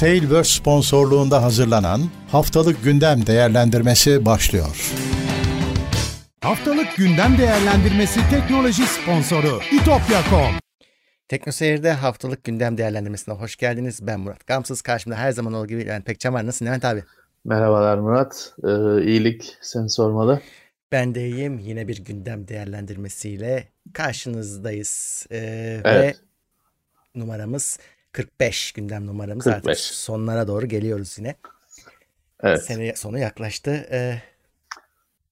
Tailverse sponsorluğunda hazırlanan Haftalık Gündem Değerlendirmesi başlıyor. Haftalık Gündem Değerlendirmesi teknoloji sponsoru itopya.com Teknoseyir'de haftalık gündem değerlendirmesine hoş geldiniz. Ben Murat Gamsız. Karşımda her zaman olduğu gibi Levent Pekcan var. Nasılsın Levent abi? Merhabalar Murat. Ee, iyilik seni sormalı. Ben de iyiyim. Yine bir gündem değerlendirmesiyle karşınızdayız. Ee, Evet. Ve numaramız 45 gündem numaramız 45. artık sonlara doğru geliyoruz yine. Evet. Sene sonu yaklaştı. Ee,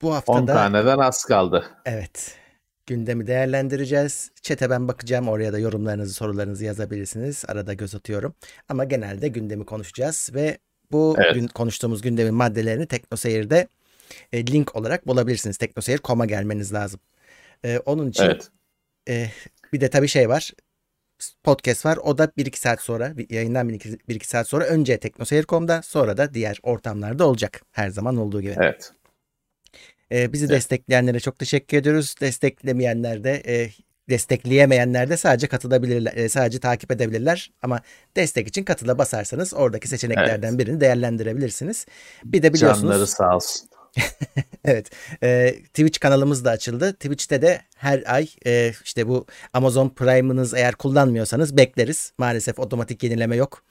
bu 10 haftada taneden az kaldı. evet gündemi değerlendireceğiz. Çete ben bakacağım. Oraya da yorumlarınızı, sorularınızı yazabilirsiniz. Arada göz atıyorum. Ama genelde gündemi konuşacağız ve bu Evet. gün konuştuğumuz gündemin maddelerini Teknoseyir'de e, link olarak bulabilirsiniz. Teknoseyir.com'a gelmeniz lazım. E, onun için Evet. e, bir de tabii şey var. Podcast var. O da 1-2 saat sonra yayından 1-2 saat sonra önce Teknoseyir.com'da sonra da diğer ortamlarda olacak. Her zaman olduğu gibi. Evet. Ee, bizi Evet. destekleyenlere çok teşekkür ediyoruz. Desteklemeyenler de e, destekleyemeyenler de sadece katılabilirler, e, sadece takip edebilirler. Ama destek için katıla basarsanız oradaki seçeneklerden birini değerlendirebilirsiniz. Bir de biliyorsunuz Canları sağ olsun. evet e, Twitch kanalımız da açıldı. Twitch'te de her ay e, işte bu Amazon Prime'ınız eğer kullanmıyorsanız bekleriz. Maalesef otomatik yenileme yok.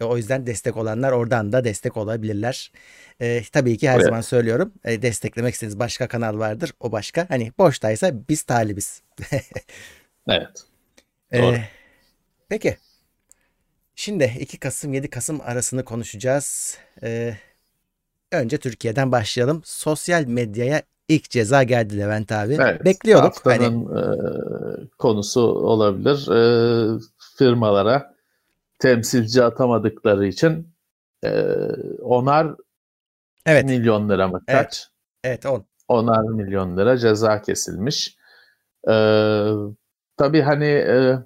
E, o yüzden destek olanlar oradan da destek olabilirler. E, tabii ki her Evet. zaman söylüyorum. e, desteklemek istediğiniz başka kanal vardır. O başka. Hani boştaysa biz talibiz. Evet. E, Doğru. peki. Şimdi 2 Kasım 7 Kasım arasını konuşacağız. E, önce Türkiye'den başlayalım. Sosyal medyaya ilk ceza geldi Levent abi. Evet. Bekliyorduk. Hani, Haftanın e, konusu olabilir. E, firmalara temsilci atamadıkları için e, onar evet, milyon lira mı Evet. kaç? evet on. Onar milyon lira ceza kesilmiş. Ee, tabii hani e,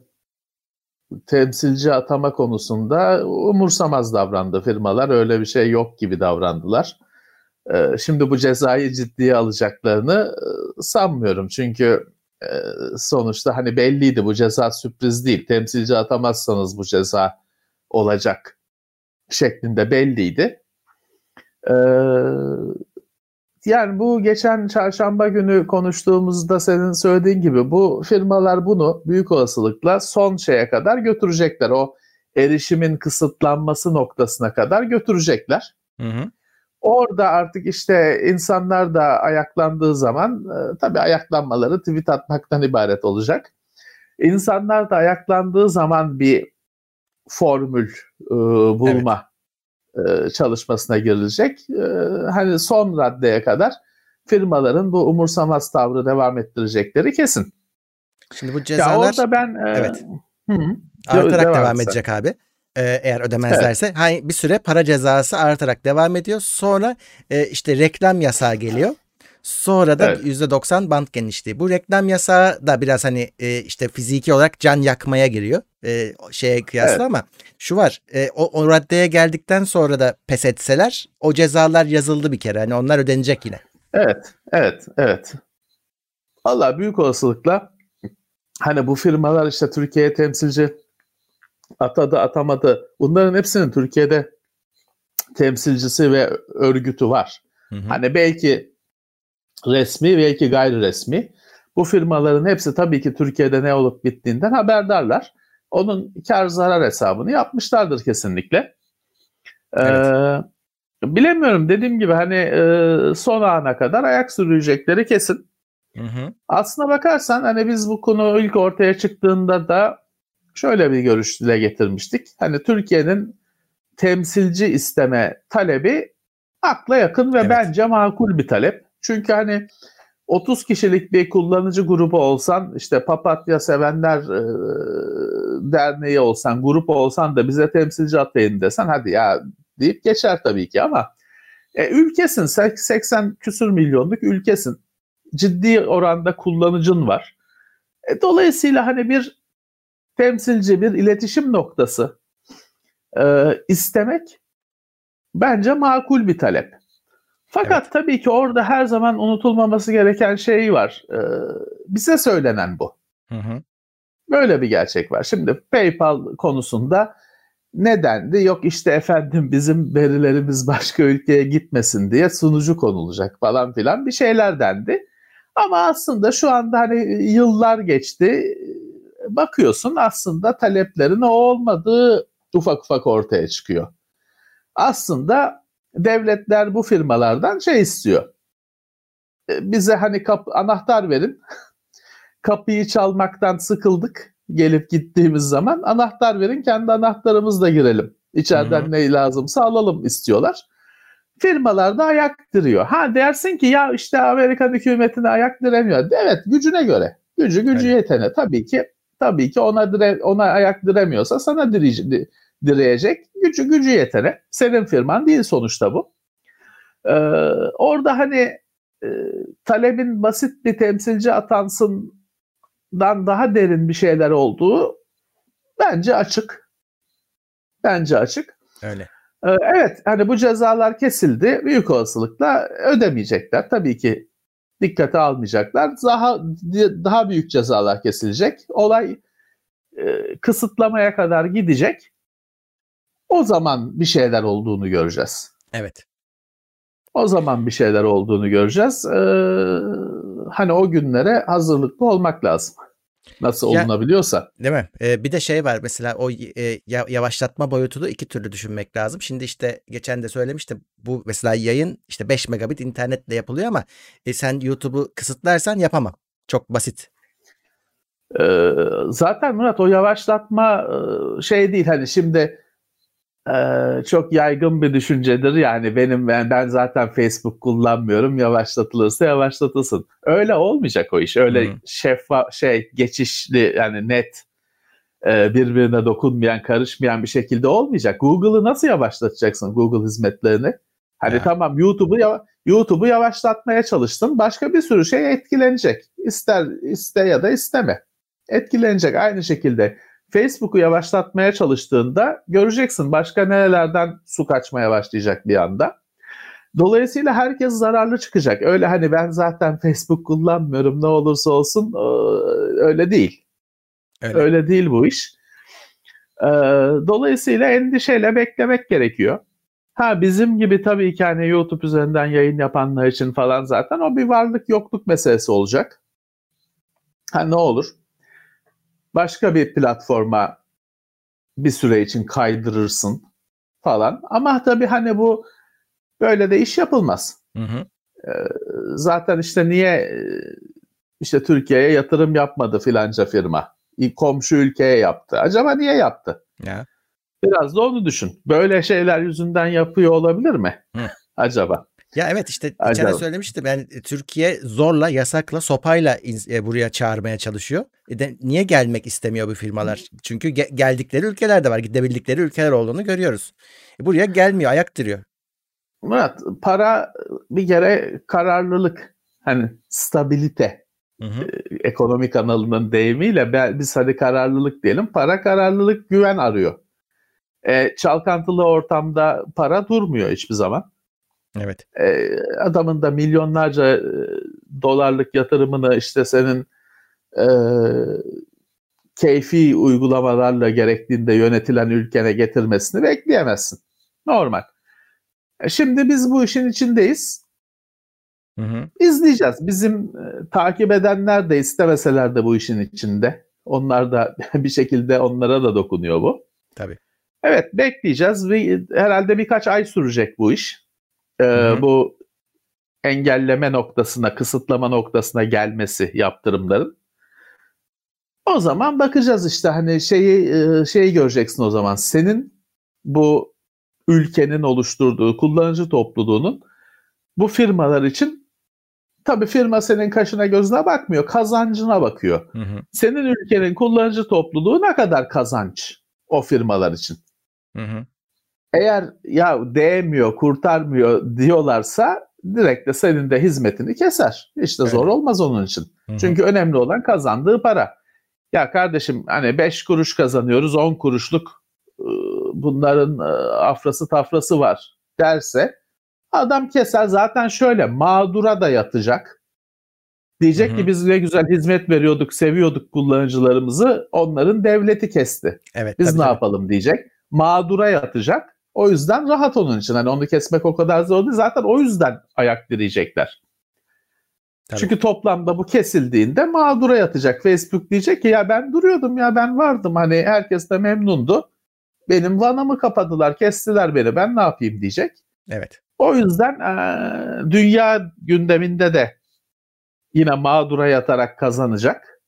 temsilci atama konusunda umursamaz davrandı firmalar. Öyle bir şey yok gibi davrandılar. Ee, şimdi bu cezayı ciddiye alacaklarını e, sanmıyorum. Çünkü e, sonuçta hani belliydi bu ceza sürpriz değil. Temsilci atamazsanız bu ceza olacak şeklinde belliydi. Ee, yani bu geçen çarşamba günü konuştuğumuzda senin söylediğin gibi bu firmalar bunu büyük olasılıkla son şeye kadar götürecekler. O erişimin kısıtlanması noktasına kadar götürecekler. Hı hı. Orada artık işte insanlar da ayaklandığı zaman e, tabii ayaklanmaları tweet atmaktan ibaret olacak. İnsanlar da ayaklandığı zaman bir formül e, bulma e, çalışmasına girilecek. E, hani son raddeye kadar firmaların bu umursamaz tavrı devam ettirecekleri kesin. Şimdi bu Ya cezalar orada ben e, Evet. hı artarak devam devam edecek abi. Ee, eğer ödemezlerse. Hani bir süre para cezası artarak devam ediyor. Sonra e, işte reklam yasağı geliyor. Sonra da Evet. %90 band genişliği. Bu reklam yasağı da biraz hani e, işte fiziki olarak can yakmaya giriyor. E, şeye kıyasla Evet. ama şu var. e, o, o raddeye geldikten sonra da pes etseler o cezalar yazıldı bir kere. Hani onlar ödenecek yine. Evet, evet, evet. Valla büyük olasılıkla hani bu firmalar işte Türkiye'ye temsilci atadı atamadı. Bunların hepsinin Türkiye'de temsilcisi ve örgütü var. Hı hı. Hani belki resmi belki gayri resmi. Bu firmaların hepsi tabii ki Türkiye'de ne olup bittiğinden haberdarlar. Onun kar zarar hesabını yapmışlardır kesinlikle. Ee, bilemiyorum dediğim gibi hani e, son ana kadar ayak sürüyecekleri kesin. Hı hı. Aslına bakarsan hani biz bu konu ilk ortaya çıktığında da şöyle bir görüş dile getirmiştik. Hani Türkiye'nin temsilci isteme talebi akla yakın ve Evet. bence makul bir talep. Çünkü hani 30 kişilik bir kullanıcı grubu olsan işte papatya sevenler e, derneği olsan grup olsan da bize temsilci atayın desen hadi ya deyip geçer tabii ki ama e, ülkesin 80 küsür milyonluk ülkesin ciddi oranda kullanıcın var. E, dolayısıyla hani bir temsilci, bir iletişim noktası e, istemek bence makul bir talep. Fakat tabii ki orada her zaman unutulmaması gereken şey var. E, bize söylenen bu. Hı hı. Böyle bir gerçek var. Şimdi PayPal konusunda nedendi? Yok işte efendim bizim verilerimiz başka ülkeye gitmesin diye sunucu konulacak falan filan bir şeyler dendi. Ama aslında şu anda hani yıllar geçti. Bakıyorsun aslında taleplerin o olmadığı ufak ufak ortaya çıkıyor. Aslında devletler bu firmalardan şey istiyor. E, bize hani kap anahtar verin. Kapıyı çalmaktan sıkıldık gelip gittiğimiz zaman anahtar verin kendi anahtarımızla girelim. İçeriden Hı-hı. ne lazımsa alalım istiyorlar. Firmalar da ayak diriyor. Ha dersin ki ya işte Amerikan hükümetine ayak diremiyor. Evet gücüne göre. Gücü gücü evet. yetene tabii ki tabii ki ona dire, ona ayak diremiyorsa sana direce, direyecek. Gücü gücü yetene. Senin firman değil sonuçta bu. Ee, orada hani e, talebin basit bir temsilci atansın dan daha derin bir şeyler olduğu bence açık. Bence açık. Öyle. Ee, evet hani bu cezalar kesildi. Büyük olasılıkla ödemeyecekler. Tabii ki dikkate almayacaklar. Daha daha büyük cezalar kesilecek. Olay e, kısıtlamaya kadar gidecek. O zaman bir şeyler olduğunu göreceğiz. Evet. O zaman bir şeyler olduğunu göreceğiz. Ee, hani o günlere hazırlıklı olmak lazım. Nasıl ya, olunabiliyorsa. Değil mi? Ee, bir de şey var mesela o e, yavaşlatma boyutunu iki türlü düşünmek lazım. Şimdi işte geçen de söylemiştim bu mesela yayın işte 5 megabit internetle yapılıyor ama e, sen YouTube'u kısıtlarsan yapamam. Çok basit. Ee, zaten Murat o yavaşlatma e, şey değil hani şimdi ee, çok yaygın bir düşüncedir. Yani benim ben, ben zaten Facebook kullanmıyorum. Yavaşlatılırsa yavaşlatılsın. Öyle olmayacak o iş. Öyle hmm. şeffaf şey geçişli yani net e, birbirine dokunmayan, karışmayan bir şekilde olmayacak. Google'ı nasıl yavaşlatacaksın Google hizmetlerini? Hani ya. tamam YouTube'u YouTube'u yavaşlatmaya çalıştın. Başka bir sürü şey etkilenecek. İster iste ya da isteme. Etkilenecek aynı şekilde Facebook'u yavaşlatmaya çalıştığında göreceksin başka nerelerden su kaçmaya başlayacak bir anda. Dolayısıyla herkes zararlı çıkacak. Öyle hani ben zaten Facebook kullanmıyorum ne olursa olsun öyle değil. Öyle, öyle değil bu iş. Dolayısıyla endişeyle beklemek gerekiyor. Ha bizim gibi tabii ki hani YouTube üzerinden yayın yapanlar için falan zaten o bir varlık yokluk meselesi olacak. Ha ne olur? Başka bir platforma bir süre için kaydırırsın falan. Ama tabii hani bu böyle de iş yapılmaz. Hı hı. Ee, zaten işte niye e, işte Türkiye'ye yatırım yapmadı filanca firma. Komşu ülkeye yaptı. Acaba niye yaptı? Ya. Biraz da onu düşün. Böyle şeyler yüzünden yapıyor olabilir mi? Hı. Acaba? Ya evet işte geçen söylemiştim yani e, Türkiye zorla yasakla sopayla e, buraya çağırmaya çalışıyor. E de, niye gelmek istemiyor bu firmalar? Çünkü ge- geldikleri ülkeler de var. Gidebildikleri ülkeler olduğunu görüyoruz. E buraya gelmiyor ayak duruyor. Murat para bir kere kararlılık hani stabilite hı hı. E, ekonomik analının deyimiyle biz hadi kararlılık diyelim. Para kararlılık güven arıyor. E, çalkantılı ortamda para durmuyor hiçbir zaman. Evet. E, adamın da milyonlarca e, dolarlık yatırımını işte senin e, keyfi uygulamalarla gerektiğinde yönetilen ülkene getirmesini bekleyemezsin. Normal. E, şimdi biz bu işin içindeyiz. Hı hı. İzleyeceğiz. Bizim e, takip edenler de istemeseler de bu işin içinde. Onlar da bir şekilde onlara da dokunuyor bu. Tabii. Evet bekleyeceğiz ve herhalde birkaç ay sürecek bu iş e, bu engelleme noktasına, kısıtlama noktasına gelmesi yaptırımların. O zaman bakacağız işte hani şeyi şeyi göreceksin o zaman. Senin bu ülkenin oluşturduğu kullanıcı topluluğunun bu firmalar için tabii firma senin kaşına gözüne bakmıyor, kazancına bakıyor. Hı hı. Senin ülkenin kullanıcı topluluğu ne kadar kazanç o firmalar için? Hı hı. Eğer ya değmiyor, kurtarmıyor diyorlarsa direkt de senin de hizmetini keser. Hiç de evet. zor olmaz onun için. Hı-hı. Çünkü önemli olan kazandığı para. Ya kardeşim hani 5 kuruş kazanıyoruz 10 kuruşluk ıı, bunların ıı, afrası tafrası var derse adam keser zaten şöyle mağdura da yatacak. Diyecek Hı-hı. ki biz ne güzel hizmet veriyorduk, seviyorduk kullanıcılarımızı. Onların devleti kesti. Evet, Biz ne tabii. yapalım diyecek. mağdura yatacak. O yüzden rahat onun için. Hani onu kesmek o kadar zor değil. Zaten o yüzden ayak direyecekler. Tabii. Çünkü toplamda bu kesildiğinde mağdura yatacak. Facebook diyecek ki ya ben duruyordum ya ben vardım. Hani herkes de memnundu. Benim vanamı kapadılar, kestiler beni. Ben ne yapayım diyecek. Evet. O yüzden eee, dünya gündeminde de yine mağdura yatarak kazanacak.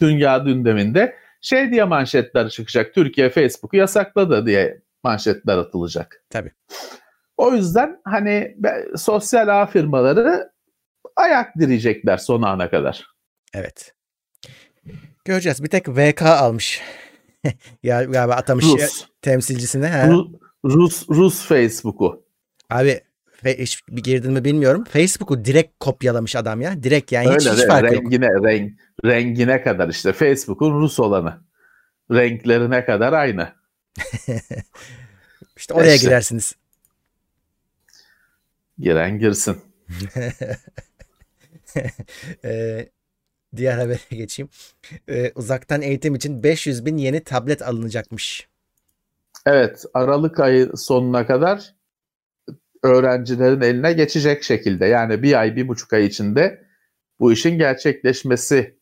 Dünya gündeminde şey diye manşetler çıkacak. Türkiye Facebook'u yasakladı diye manşetler atılacak. Tabii. O yüzden hani sosyal ağ firmaları ayak direcekler son ana kadar. Evet. Göreceğiz. Bir tek VK almış. ya galiba atamış ya- Rus. temsilcisine. Ha. Ru- Rus Rus Facebook'u. Abi hiç girdin mi bilmiyorum. Facebook'u direkt kopyalamış adam ya. Direkt yani hiç, Öyle hiç de fark yok. rengine renk rengine kadar işte Facebook'un Rus olanı. Renklerine kadar aynı. İşte oraya İşte. girersiniz. Giren girsin. Ee, diğer habere geçeyim. Ee, uzaktan eğitim için 500 bin yeni tablet alınacakmış. Evet, Aralık ayı sonuna kadar öğrencilerin eline geçecek şekilde. Yani bir ay, bir buçuk ay içinde bu işin gerçekleşmesi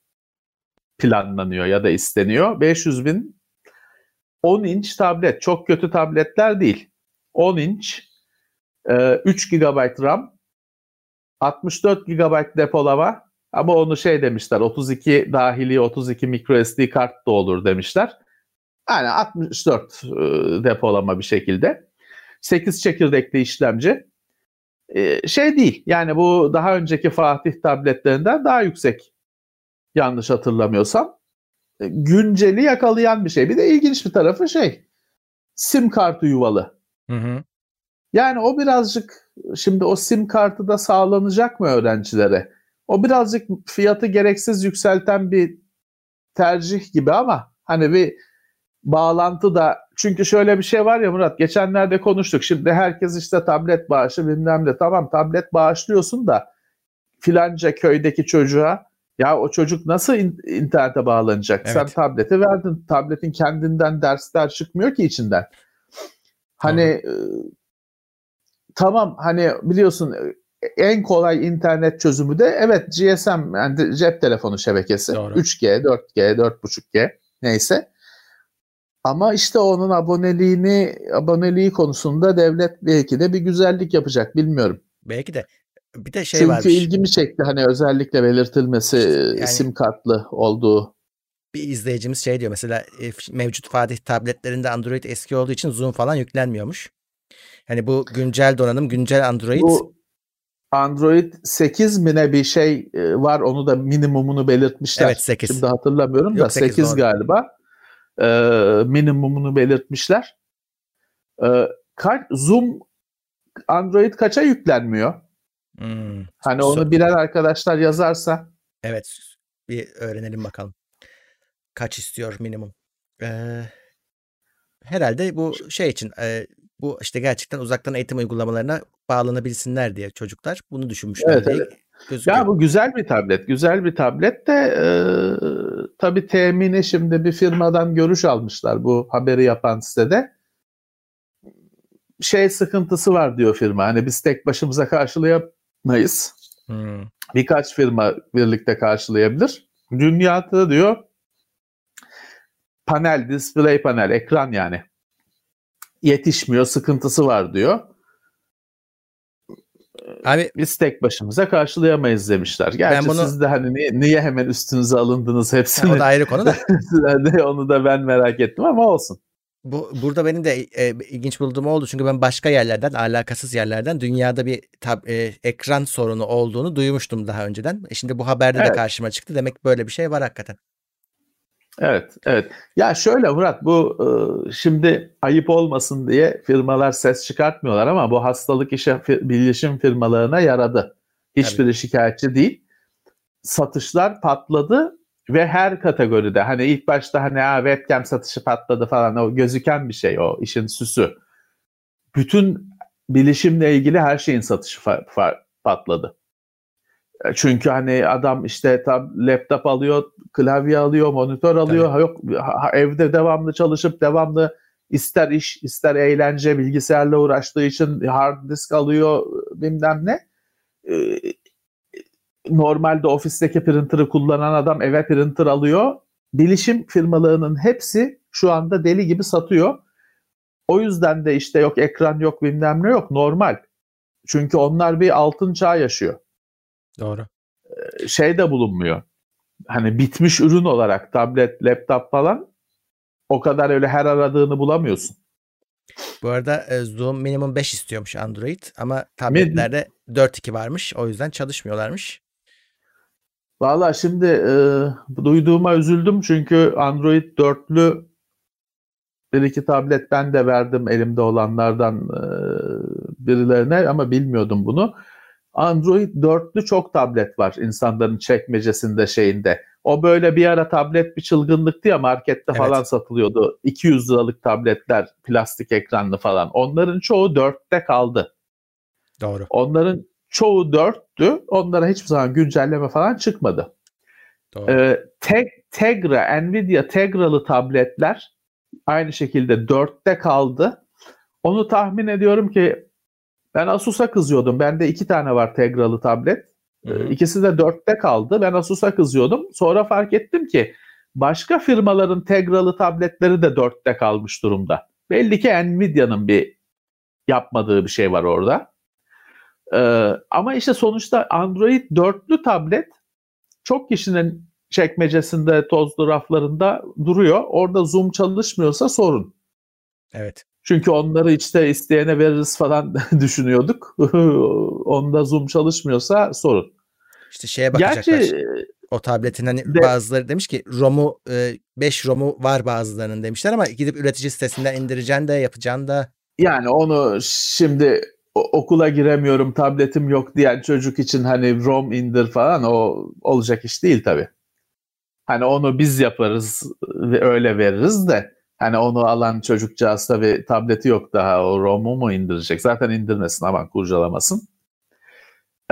planlanıyor ya da isteniyor. 500 bin 10 inç tablet. Çok kötü tabletler değil. 10 inç, e, 3 GB RAM, 64 GB depolama ama onu şey demişler 32 dahili 32 microSD kart da olur demişler. Yani 64 e, depolama bir şekilde. 8 çekirdekli işlemci. E, şey değil yani bu daha önceki Fatih tabletlerinden daha yüksek yanlış hatırlamıyorsam. E, günceli yakalayan bir şey. Bir de ilginç bir tarafı şey sim kartı yuvalı. Hı hı. Yani o birazcık şimdi o sim kartı da sağlanacak mı öğrencilere? O birazcık fiyatı gereksiz yükselten bir tercih gibi ama hani bir bağlantı da çünkü şöyle bir şey var ya Murat geçenlerde konuştuk. Şimdi herkes işte tablet bağışı bilmem ne tamam tablet bağışlıyorsun da filanca köydeki çocuğa ya o çocuk nasıl in- internete bağlanacak? Sen Evet. tableti verdin. Tabletin kendinden dersler çıkmıyor ki içinden. Hani e, tamam hani biliyorsun e, en kolay internet çözümü de evet GSM yani cep telefonu şebekesi. Doğru. 3G, 4G, 4.5G neyse. Ama işte onun aboneliğini aboneliği konusunda devlet belki de bir güzellik yapacak bilmiyorum. Belki de bir de şey Çünkü varmış. ilgimi çekti hani özellikle belirtilmesi e, Yani- sim kartlı olduğu. Bir izleyicimiz şey diyor mesela e, mevcut Fatih tabletlerinde Android eski olduğu için Zoom falan yüklenmiyormuş. Hani bu güncel donanım, güncel Android Bu Android 8 mi ne bir şey e, var onu da minimumunu belirtmişler. Evet, 8. Şimdi hatırlamıyorum da Yok, 8 8, doğru. galiba. E, minimumunu belirtmişler. E, kaç, Zoom Android kaça yüklenmiyor? Hmm, Hani So- onu birer arkadaşlar yazarsa evet bir öğrenelim bakalım. Kaç istiyor minimum? Ee, herhalde bu şey için e, bu işte gerçekten uzaktan eğitim uygulamalarına bağlanabilsinler diye çocuklar bunu düşünmüşler Evet, diye evet. gözüküyor. Ya bu güzel bir tablet. Güzel bir tablet de e, tabii temini şimdi bir firmadan görüş almışlar bu haberi yapan sitede. Şey sıkıntısı var diyor firma. Hani biz tek başımıza karşılayamayız. Hmm, Birkaç firma birlikte karşılayabilir. Dünyada diyor panel, display panel, ekran yani yetişmiyor, sıkıntısı var diyor. Abi Biz tek başımıza karşılayamayız demişler. Gerçi bunu- siz de hani niye, niye hemen üstünüze alındınız hepsini? o da ayrı konu da. onu da ben merak ettim ama olsun. Bu burada benim de e, ilginç bulduğum oldu çünkü ben başka yerlerden alakasız yerlerden dünyada bir tab- e, ekran sorunu olduğunu duymuştum daha önceden. E, şimdi bu haberde de Evet. karşıma çıktı. Demek böyle bir şey var hakikaten. Evet, evet. Ya şöyle Murat bu e, şimdi ayıp olmasın diye firmalar ses çıkartmıyorlar ama bu hastalık işe bilişim firmalarına yaradı. Hiçbiri şikayetçi değil. Satışlar patladı ve her kategoride hani ilk başta hani ha, webcam satışı patladı falan o gözüken bir şey o işin süsü. Bütün bilişimle ilgili her şeyin satışı patladı. E, Çünkü hani adam işte tab laptop alıyor, klavye alıyor, monitör alıyor. Ha, Yok evde devamlı çalışıp devamlı ister iş ister eğlence bilgisayarla uğraştığı için hard disk alıyor bilmem ne. Ee, normalde ofisteki printer'ı kullanan adam eve printer alıyor. Bilişim firmalarının hepsi şu anda deli gibi satıyor. O yüzden de işte yok ekran yok bilmem ne yok normal. Çünkü onlar bir altın çağ yaşıyor. Doğru. Şey de bulunmuyor. Hani bitmiş ürün olarak tablet, laptop falan o kadar öyle her aradığını bulamıyorsun. Bu arada e, Zoom minimum 5 istiyormuş Android ama tabletlerde 4.2 varmış. O yüzden çalışmıyorlarmış. Valla şimdi e, duyduğuma üzüldüm çünkü Android 4'lü bir iki tablet ben de verdim elimde olanlardan e, birilerine ama bilmiyordum bunu. Android 4'lü çok tablet var insanların çekmecesinde şeyinde. O böyle bir ara tablet bir çılgınlıktı ya markette Evet. falan satılıyordu. 200 liralık tabletler plastik ekranlı falan. Onların çoğu 4'te kaldı. Doğru. Onların çoğu 4'tü. Onlara hiçbir zaman güncelleme falan çıkmadı. Ee, Teg- Tegra, Nvidia Tegra'lı tabletler aynı şekilde 4'te kaldı. Onu tahmin ediyorum ki ben Asus'a kızıyordum. Bende iki tane var Tegra'lı tablet. Hı hı. Ee, İkisi de 4'te kaldı. Ben Asus'a kızıyordum. Sonra fark ettim ki başka firmaların Tegra'lı tabletleri de 4'te kalmış durumda. Belli ki Nvidia'nın bir yapmadığı bir şey var orada. Ee, ama işte sonuçta Android 4'lü tablet çok kişinin çekmecesinde, tozlu raflarında duruyor. Orada zoom çalışmıyorsa sorun. Evet. Çünkü onları işte isteyene veririz falan düşünüyorduk. Onda zoom çalışmıyorsa sorun. İşte şeye bakacaklar. Gerçi o tabletin hani De- bazıları demiş ki ROM'u 5 ROM'u var bazılarının demişler ama gidip üretici sitesinden indireceksin de yapacaksın da yani onu şimdi okula giremiyorum, tabletim yok diyen çocuk için hani ROM indir falan o olacak iş değil tabii. Hani onu biz yaparız ve öyle veririz de hani onu alan çocukcağız tabii tableti yok daha o ROM'u mu indirecek? Zaten indirmesin aman kurcalamasın.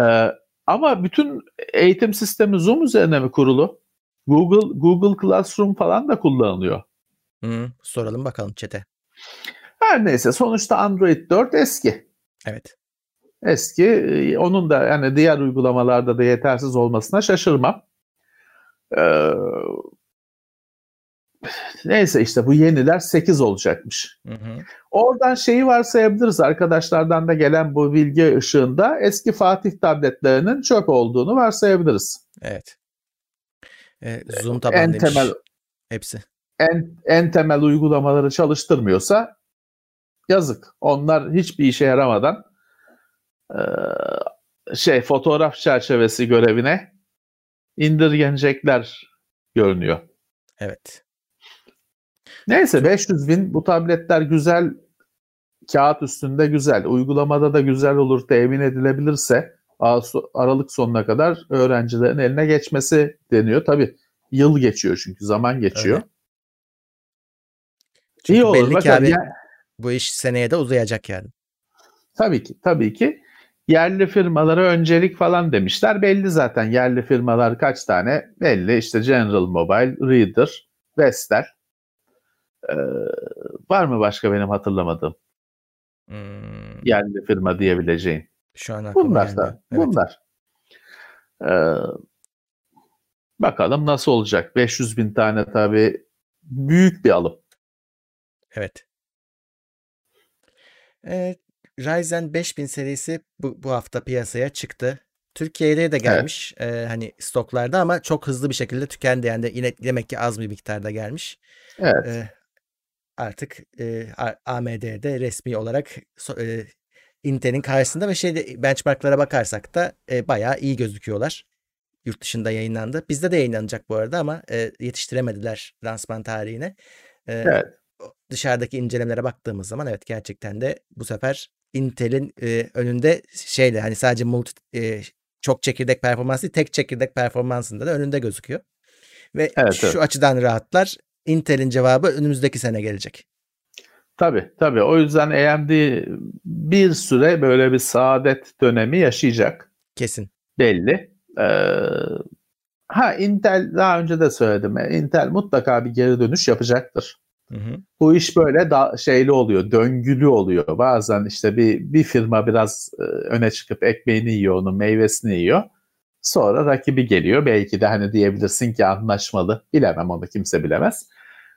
Ee, ama bütün eğitim sistemi Zoom üzerine mi kurulu? Google Google Classroom falan da kullanılıyor. hı, soralım bakalım çete. Her neyse sonuçta Android 4 eski. Evet. Eski. Ee, Onun da yani diğer uygulamalarda da yetersiz olmasına şaşırmam. Ee, neyse işte bu yeniler 8 olacakmış. Hı hı. Oradan şeyi varsayabiliriz arkadaşlardan da gelen bu bilgi ışığında eski Fatih tabletlerinin çöp olduğunu varsayabiliriz. Evet. E, Zoom tabanlı En demiş. temel Hepsi. en en temel uygulamaları çalıştırmıyorsa yazık. Onlar hiçbir işe yaramadan şey fotoğraf çerçevesi görevine indirgenecekler görünüyor. Evet. Neyse 500 bin bu tabletler güzel kağıt üstünde güzel uygulamada da güzel olur temin edilebilirse Aralık sonuna kadar öğrencilerin eline geçmesi deniyor. Tabi yıl geçiyor çünkü zaman geçiyor. Öyle. Çünkü İyi olur. belli bakalım. abi Ya- bu iş seneye de uzayacak yani. Tabii ki, tabii ki. Yerli firmalara öncelik falan demişler. Belli zaten yerli firmalar kaç tane? Belli işte General Mobile, Reader, Vestel. Ee, var mı başka benim hatırlamadığım Hmm, yerli firma diyebileceğin? şu an Bunlar da. Evet. Bunlar. Ee, bakalım nasıl olacak? 500 bin tane tabii büyük bir alım. Evet. Evet, Ryzen 5000 serisi bu, bu hafta piyasaya çıktı. Türkiye'de de gelmiş e, hani stoklarda ama çok hızlı bir şekilde tükendi. Yani de yine demek ki az bir miktarda gelmiş. Evet. E, artık e, AMD'de resmi olarak e, Intel'in karşısında ve şeyde benchmarklara bakarsak da e, bayağı iyi gözüküyorlar. Yurt dışında yayınlandı. Bizde de yayınlanacak bu arada ama e, yetiştiremediler lansman tarihine. E, Evet. Dışarıdaki incelemelere baktığımız zaman evet gerçekten de bu sefer Intel'in e, önünde şeyle hani sadece multi e, çok çekirdek performansı değil, tek çekirdek performansında da önünde gözüküyor. Ve Evet, şu evet. açıdan rahatlar. Intel'in cevabı önümüzdeki sene gelecek. Tabii tabii. O yüzden AMD bir süre böyle bir saadet dönemi yaşayacak. Kesin. belli. Ee, ha Intel daha önce de söyledim. Intel mutlaka bir geri dönüş yapacaktır. Hı hı. Bu iş böyle da şeyli oluyor, döngülü oluyor. Bazen işte bir bir firma biraz e, öne çıkıp ekmeğini yiyor, onun meyvesini yiyor. Sonra rakibi geliyor. Belki de hani diyebilirsin ki anlaşmalı. Bilemem onu kimse bilemez.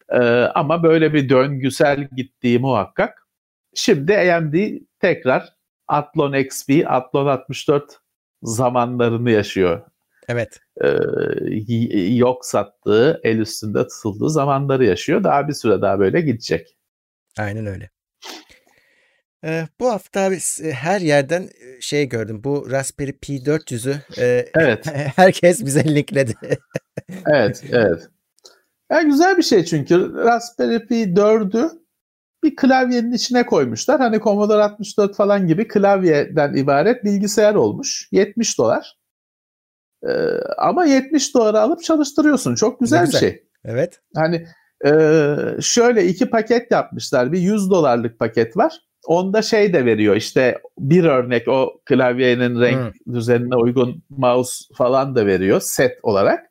Ee, ama böyle bir döngüsel gittiği muhakkak. Şimdi AMD tekrar Athlon XP, Athlon 64 zamanlarını yaşıyor. Evet. Ee, y- yok sattığı, el üstünde tutulduğu zamanları yaşıyor. Daha bir süre daha böyle gidecek. Aynen öyle. Ee, bu hafta abi s- her yerden e, şey gördüm. Bu Raspberry Pi 400'ü e, Evet. herkes bize linkledi. Evet, evet. Yani güzel bir şey çünkü Raspberry Pi 4'ü bir klavyenin içine koymuşlar. Hani Commodore 64 falan gibi klavyeden ibaret bilgisayar olmuş. 70 dolar. Ee, ama 70 dolara alıp çalıştırıyorsun. Çok güzel, Ne bir güzel. şey. evet. Hani e, şöyle iki paket yapmışlar. Bir 100 dolarlık paket var. Onda şey de veriyor işte bir örnek o klavyenin renk düzenine uygun mouse falan da veriyor set olarak.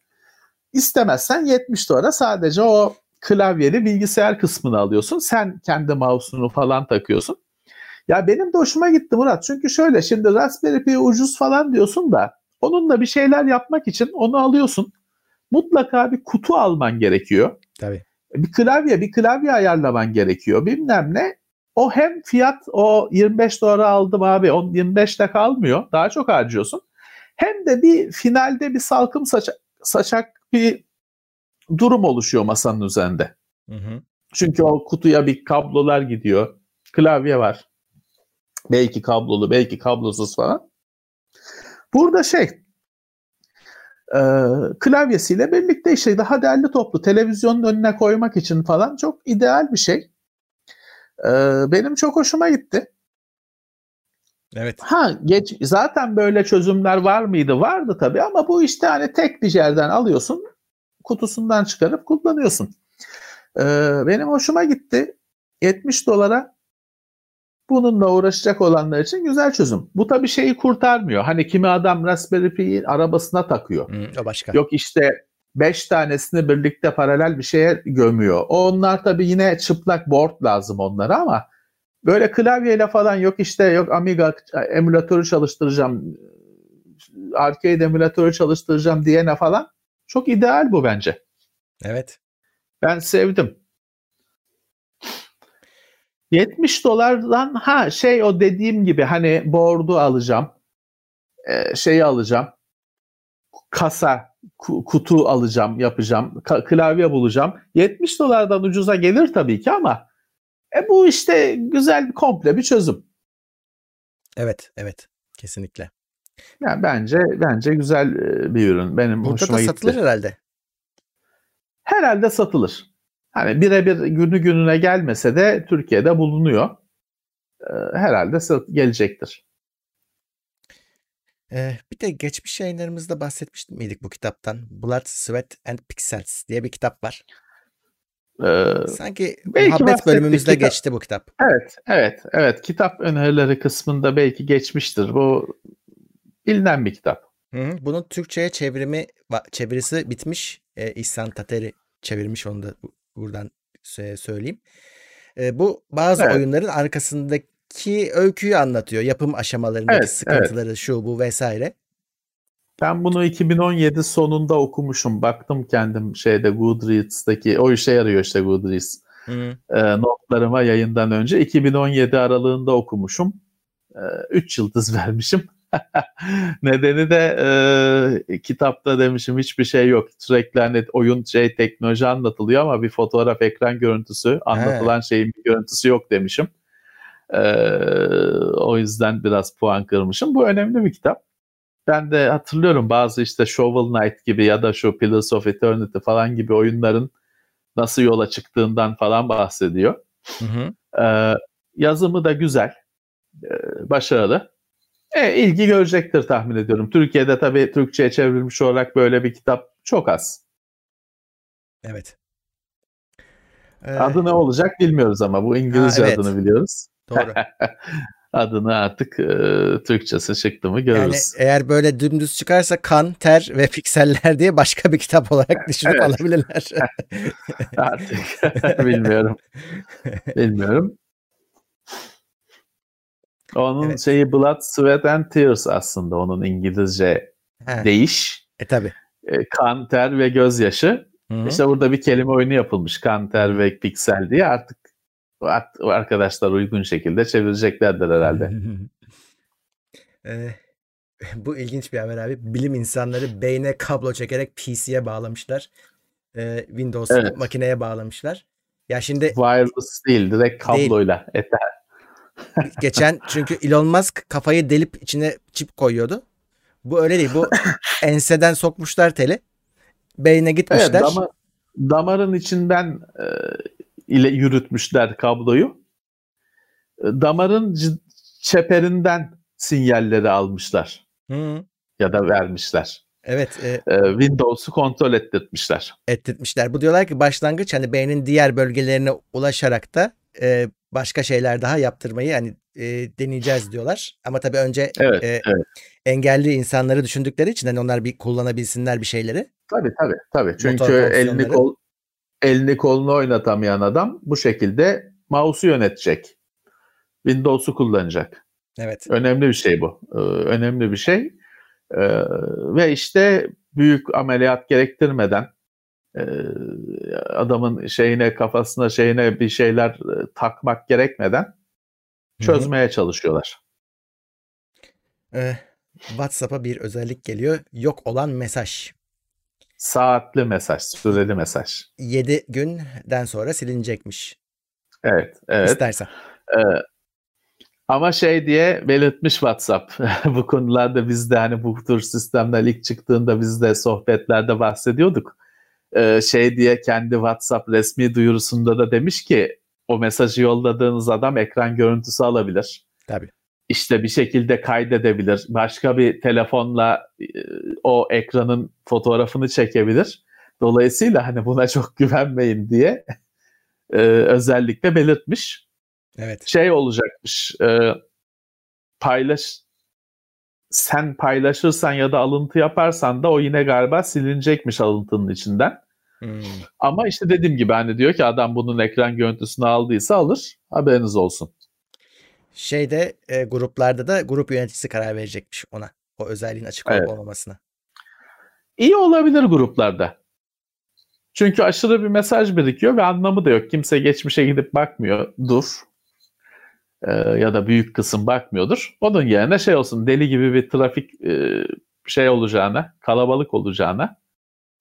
İstemezsen 70 dolara sadece o klavyeli bilgisayar kısmını alıyorsun. Sen kendi mouse'unu falan takıyorsun. Ya benim de hoşuma gitti Murat. Çünkü şöyle şimdi Raspberry Pi ucuz falan diyorsun da onunla bir şeyler yapmak için onu alıyorsun. Mutlaka bir kutu alman gerekiyor. Tabii. Bir klavye, bir klavye ayarlaman gerekiyor. Bilmem ne. O hem fiyat o 25 dolara aldım abi. On 25 de kalmıyor. Daha çok harcıyorsun. Hem de bir finalde bir salkım saça- saçak bir durum oluşuyor masanın üzerinde. Hı hı. Çünkü o kutuya bir kablolar gidiyor. Klavye var. Belki kablolu, belki kablosuz falan. Burada şey e, klavyesiyle birlikte işte daha değerli toplu televizyonun önüne koymak için falan çok ideal bir şey. E, benim çok hoşuma gitti. Evet. Ha geç zaten böyle çözümler var mıydı? Vardı tabii ama bu işte hani tek bir yerden alıyorsun, kutusundan çıkarıp kullanıyorsun. Ee, benim hoşuma gitti. 70 dolara bununla uğraşacak olanlar için güzel çözüm. Bu tabii şeyi kurtarmıyor. Hani kimi adam Raspberry Pi'yi arabasına takıyor. Hı, o başka. Yok işte 5 tanesini birlikte paralel bir şeye gömüyor. Onlar tabii yine çıplak board lazım onlara ama böyle klavyeyle falan yok işte yok Amiga emülatörü çalıştıracağım arcade emülatörü çalıştıracağım diyene falan çok ideal bu bence. Evet. Ben sevdim. 70 dolardan ha şey o dediğim gibi hani board'u alacağım. Ee, şeyi alacağım. Kasa, ku- kutu alacağım, yapacağım. klavye bulacağım. 70 dolardan ucuza gelir tabii ki ama e bu işte güzel komple bir çözüm. Evet. Evet. Kesinlikle. Yani bence bence güzel e, bir ürün. Benim Burada hoşuma da gitti. satılır herhalde. Herhalde satılır. Hani birebir günü gününe gelmese de Türkiye'de bulunuyor. Ee, herhalde gelecektir. Ee, bir de geçmiş yayınlarımızda bahsetmiş miydik bu kitaptan? Blood, Sweat and Pixels diye bir kitap var. Ee, Sanki muhabbet bölümümüzde kitap- geçti bu kitap. evet, evet, evet. Kitap önerileri kısmında belki geçmiştir. Bu bilinen bir kitap. Hı hı. Bunun Türkçe'ye çevirimi çevirisi bitmiş. Ee, İhsan Tateri çevirmiş onu da buradan sö- söyleyeyim. Bu bazı Evet. oyunların arkasındaki öyküyü anlatıyor. Yapım aşamalarındaki Evet, sıkıntıları şu bu vesaire. Ben bunu 2017 sonunda okumuşum. Baktım kendim şeyde Goodreads'taki o işe yarıyor işte Goodreads. Hı. e, notlarıma yayından önce 2017 aralığında okumuşum. 3 yıldız vermişim. Nedeni de e, kitapta demişim hiçbir şey yok. Sürekli hani oyun şey teknoloji anlatılıyor ama bir fotoğraf ekran görüntüsü anlatılan şeyin bir görüntüsü yok demişim. E, o yüzden biraz puan kırmışım. Bu önemli bir kitap. Ben de hatırlıyorum bazı işte Shovel Knight gibi ya da şu Pillars of Eternity falan gibi oyunların nasıl yola çıktığından falan bahsediyor. Hı hı. Ee, yazımı da güzel, ee, başarılı. E, ilgi görecektir tahmin ediyorum. Türkiye'de tabii Türkçe'ye çevrilmiş olarak böyle bir kitap çok az. Evet. Ee, Adı ne olacak bilmiyoruz ama bu İngilizce Ha, evet. adını biliyoruz. Doğru. adını artık e, Türkçesi çıktı mı görürüz. Yani eğer böyle dümdüz çıkarsa kan, ter ve pikseller diye başka bir kitap olarak düşünüp Evet. alabilirler. artık bilmiyorum. Bilmiyorum. Onun Evet. şeyi Blood, Sweat and Tears aslında onun İngilizce Ha, değiş. e tabi. E, kan, ter ve gözyaşı. İşte burada bir kelime oyunu yapılmış. Kan, ter ve piksel diye artık art- arkadaşlar uygun şekilde çevireceklerdir herhalde. Ee, bu ilginç bir haber abi. Bilim insanları beyne kablo çekerek PC'ye bağlamışlar. Ee, Windows Evet. makineye bağlamışlar. Ya şimdi Wireless değil, direkt kabloyla. Ether. Geçen çünkü Elon Musk kafayı delip içine çip koyuyordu. Bu öyle değil. Bu enseden sokmuşlar teli. Beyne Evet, gitmişler. dama- damarın içinden e, ile yürütmüşler kabloyu. E, Damarın çeperinden sinyalleri almışlar Hı, ya da vermişler. evet, e, E, Windows'u kontrol ettirtmişler. ettirtmişler. Bu diyorlar ki başlangıç hani beynin diğer bölgelerine ulaşarak da e, başka şeyler daha yaptırmayı hani e, deneyeceğiz diyorlar. Ama tabii önce Evet, e, evet. engelli insanları düşündükleri için hani onlar bir kullanabilsinler bir şeyleri. Tabii tabii tabii. Çünkü elini kol elini kolunu oynatamayan adam bu şekilde mouse'u yönetecek. Windows'u kullanacak. Evet. Önemli bir şey bu. Ee, önemli bir şey. Ee, ve işte büyük ameliyat gerektirmeden adamın şeyine kafasına şeyine bir şeyler e, takmak gerekmeden çözmeye çalışıyorlar. E, WhatsApp'a bir özellik geliyor. Yok olan mesaj. Saatli mesaj, süreli mesaj. 7 günden sonra silinecekmiş. Evet, evet. İstersen. Ee, ama şey diye belirtmiş WhatsApp. bu konularda biz de hani bu tür sistemler ilk çıktığında biz de sohbetlerde bahsediyorduk. Ee, şey diye kendi WhatsApp resmi duyurusunda da demiş ki o mesajı yolladığınız adam ekran görüntüsü alabilir. Tabii. İşte bir şekilde kaydedebilir. Başka bir telefonla e, o ekranın fotoğrafını çekebilir. Dolayısıyla hani buna çok güvenmeyin diye e, özellikle belirtmiş Evet. şey olacakmış. E, paylaş sen paylaşırsan ya da alıntı yaparsan da o yine galiba silinecekmiş alıntının içinden. Hmm. Ama işte dediğim gibi hani diyor ki adam bunun ekran görüntüsünü aldıysa alır. Haberiniz olsun. Şeyde e, gruplarda da grup yöneticisi karar verecekmiş ona. O özelliğin açık Evet. olmamasına. İyi olabilir gruplarda. Çünkü aşırı bir mesaj birikiyor ve anlamı da yok. Kimse geçmişe gidip bakmıyor. Dur. Ee, ya da büyük kısım bakmıyordur. Onun yerine şey olsun deli gibi bir trafik e, şey olacağına, kalabalık olacağına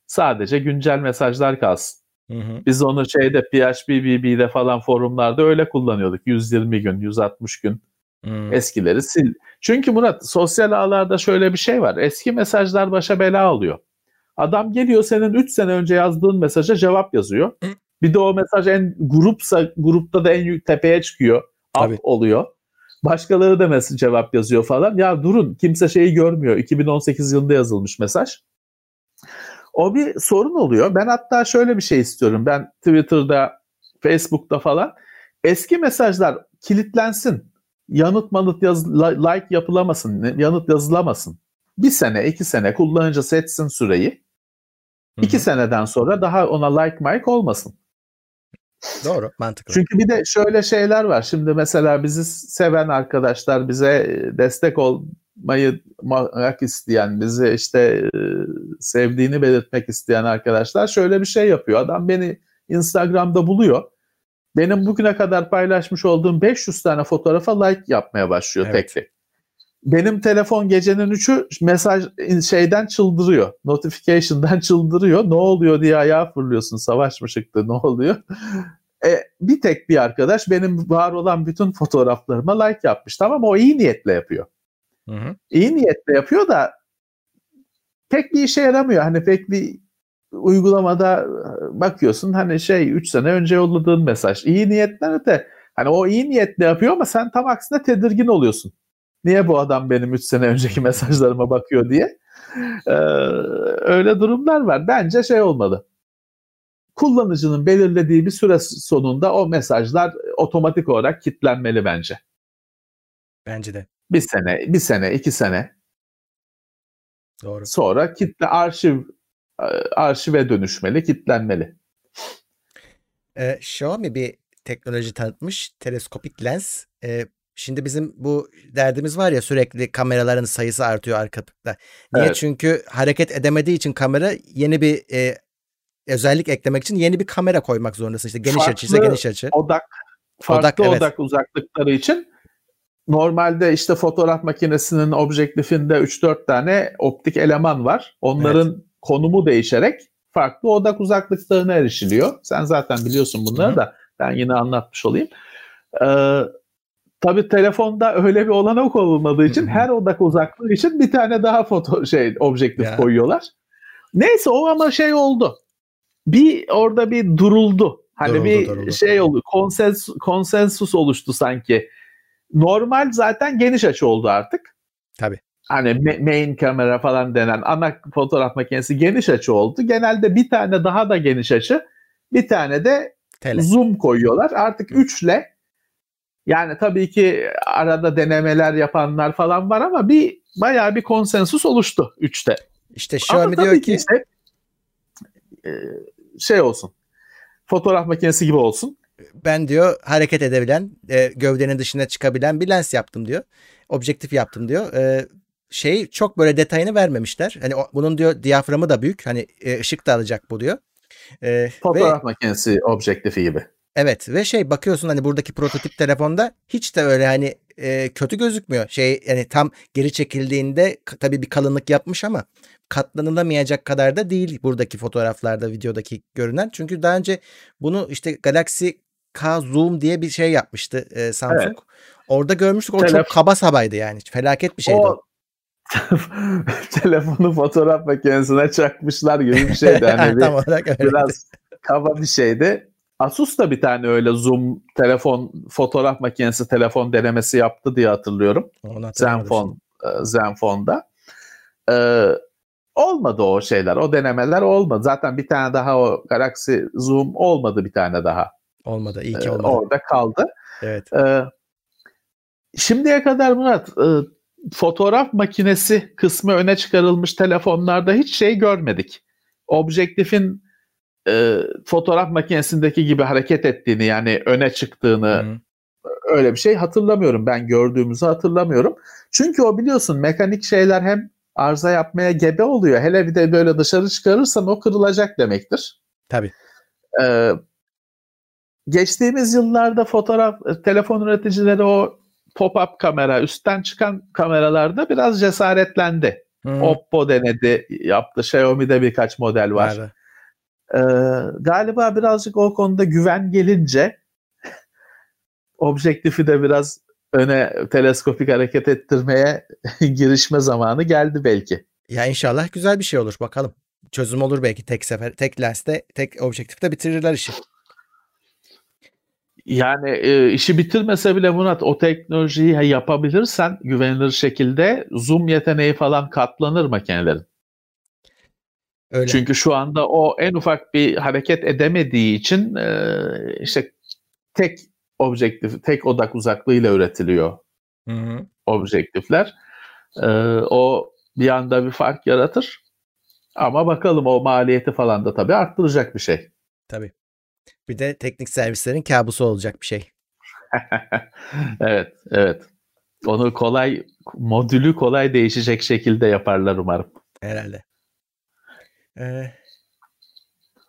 sadece güncel mesajlar kalsın. Hı hı. Biz onu şeyde PHPBB'de falan forumlarda öyle kullanıyorduk. 120 gün, 160 gün Hmm. eskileri sil. Çünkü Murat sosyal ağlarda şöyle bir şey var. Eski mesajlar başa bela oluyor. Adam geliyor senin 3 sene önce yazdığın mesaja cevap yazıyor. Hı. Bir de o mesaj en grupsa grupta da en tepeye çıkıyor. Tabii. oluyor. Başkaları da mesaj cevap yazıyor falan. Ya durun kimse şeyi görmüyor. 2018 yılında yazılmış mesaj. O bir sorun oluyor. Ben hatta şöyle bir şey istiyorum. Ben Twitter'da, Facebook'ta falan eski mesajlar kilitlensin. Yanıt manıt yaz, li- like yapılamasın, yanıt yazılamasın. Bir sene, iki sene kullanıcı seçsin süreyi. Hı İki seneden sonra daha ona like mike olmasın. Doğru. Mantıklı. Çünkü bir de şöyle şeyler var. Şimdi mesela bizi seven arkadaşlar, bize e, destek olmayı isteyen, bizi işte e, sevdiğini belirtmek isteyen arkadaşlar şöyle bir şey yapıyor. Adam beni Instagram'da buluyor. Benim bugüne kadar paylaşmış olduğum 500 tane fotoğrafa like yapmaya başlıyor Evet. tek tek. Benim telefon gecenin 3'ü mesaj şeyden çıldırıyor. Notification'dan çıldırıyor. Ne oluyor diye ayağa fırlıyorsun. Savaş mı çıktı? Ne oluyor? E, bir tek bir arkadaş benim var olan bütün fotoğraflarıma like yapmış. Tamam o iyi niyetle yapıyor. Hı hı. İyi niyetle yapıyor da pek bir işe yaramıyor. Hani pek bir uygulamada bakıyorsun hani şey 3 sene önce yolladığın mesaj. İyi niyetten de hani o iyi niyetle yapıyor ama sen tam aksine tedirgin oluyorsun. Niye bu adam benim 3 sene önceki mesajlarıma bakıyor diye. Ee, öyle durumlar var. Bence şey olmalı. Kullanıcının belirlediği bir süre sonunda o mesajlar otomatik olarak kilitlenmeli bence. Bence de. Bir sene, bir sene, iki sene Doğru. sonra kitle arşiv e, arşive dönüşmeli, kitlenmeli. Ee, Xiaomi bir teknoloji tanıtmış. Teleskopik lens. Ee, şimdi bizim bu derdimiz var ya sürekli kameraların sayısı artıyor arkada. Niye? Evet. Çünkü hareket edemediği için kamera yeni bir e, özellik eklemek için yeni bir kamera koymak zorundasın. İşte geniş açıysa Farklı geniş açı. Odak farklı Odak, odak, evet. uzaklıkları için normalde işte fotoğraf makinesinin objektifinde 3-4 tane optik eleman var. Onların konumu değişerek farklı odak uzaklıklarına erişiliyor. Sen zaten biliyorsun bunları Hı hı. da ben yine anlatmış olayım. Ee, tabii telefonda öyle bir olanak olmadığı için her odak uzaklığı için bir tane daha foto şey objektif Ya. koyuyorlar. Neyse o ama şey oldu. Bir orada bir duruldu. Hani Duruldu, bir duruldu. şey oldu. Konsensus, konsensus oluştu sanki. Normal zaten geniş açı oldu artık. Tabii. Hani ma- main kamera falan denen ana fotoğraf makinesi geniş açı oldu. Genelde bir tane daha da geniş açı, bir tane de Tele. zoom koyuyorlar. Artık üçle yani tabii ki arada denemeler yapanlar falan var ama bir bayağı bir konsensus oluştu üçte. İşte Ama Xiaomi tabii diyor ki ki işte, e, şey olsun. Fotoğraf makinesi gibi olsun. ben diyor hareket edebilen, e, gövdenin dışına çıkabilen bir lens yaptım diyor. Objektif yaptım diyor. E, şey çok böyle detayını vermemişler. Hani o- bunun diyor diyaframı da büyük. Hani e, ışık da alacak bu diyor. E, ve Fotoğraf makinesi objektifi gibi. Evet ve şey bakıyorsun hani buradaki prototip telefonda hiç de öyle hani e, kötü gözükmüyor. Şey yani tam geri çekildiğinde tabii bir kalınlık yapmış ama katlanılamayacak kadar da değil buradaki fotoğraflarda, videodaki görünen. Çünkü daha önce bunu işte Galaxy K Zoom diye bir şey yapmıştı e, Samsung. Orada görmüştük. O Telef- çok kaba sabaydı yani. Felaket bir şeydi o. O telefonu fotoğraf makinesine çakmışlar gibi bir şeydi. Hani bir, Tam olarak öyle. biraz kaba bir şeydi. Asus da bir tane öyle zoom telefon fotoğraf makinesi telefon denemesi yaptı diye hatırlıyorum. Zenfone e, Zenfone'da. Ee, olmadı o şeyler. O denemeler olmadı. Zaten bir tane daha o Galaxy Zoom olmadı bir tane daha. Olmadı. İyi ki Ee, olmadı. orada kaldı. Evet. Ee, şimdiye kadar Murat e, fotoğraf makinesi kısmı öne çıkarılmış telefonlarda hiç şey görmedik. Objektifin e, fotoğraf makinesindeki gibi hareket ettiğini yani öne çıktığını Hı-hı. öyle bir şey hatırlamıyorum. Ben gördüğümüzü hatırlamıyorum. Çünkü o biliyorsun mekanik şeyler hem arıza yapmaya gebe oluyor. Hele bir de böyle dışarı çıkarırsan o kırılacak demektir. Tabii. Ee, geçtiğimiz yıllarda fotoğraf e, telefon üreticileri o pop-up kamera, üstten çıkan kameralarda biraz cesaretlendi. Hı-hı. Oppo denedi, yaptı. Xiaomi'de birkaç model var. Vardı. Ee, galiba birazcık o konuda güven gelince objektifi de biraz öne teleskopik hareket ettirmeye girişme zamanı geldi belki. Ya inşallah güzel bir şey olur bakalım. Çözüm olur belki tek sefer. Tek lenste, tek objektifte bitirirler işi. Yani e, işi bitirmese bile Murat o teknolojiyi yapabilirsen güvenilir şekilde zoom yeteneği falan katlanır makinelerin. Öyle. Çünkü şu anda o en ufak bir hareket edemediği için e, işte tek objektif, tek odak uzaklığıyla üretiliyor Hı-hı. objektifler. E, o bir anda bir fark yaratır. Ama bakalım o maliyeti falan da tabii arttıracak bir şey. Tabii. Bir de teknik servislerin kabusu olacak bir şey. evet, evet. Onu kolay, modülü kolay değişecek şekilde yaparlar umarım. Herhalde. Ee,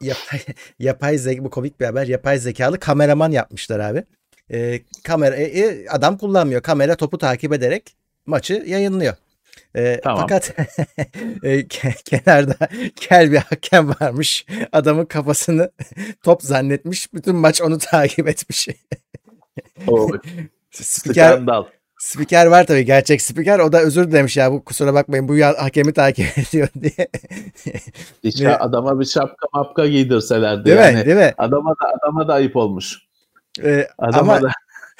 yapay, yapay zeka, bu komik bir haber. Yapay zekalı kameraman yapmışlar abi. Ee, kamera e, e, adam kullanmıyor. Kamera topu takip ederek maçı yayınlıyor. Ee, Tamam. Fakat e, ke- kenarda kel bir hakem varmış. Adamın kafasını top zannetmiş. Bütün maç onu takip etmiş. O Spiker, skandal. Spiker var tabii gerçek spiker. O da özür dilemiş ya bu kusura bakmayın bu ya, hakemi takip ediyor diye. Ne? adama bir şapka mapka giydirselerdi Değil yani. mi? Değil mi? Adama da adama da ayıp olmuş. Ee, Adama ama da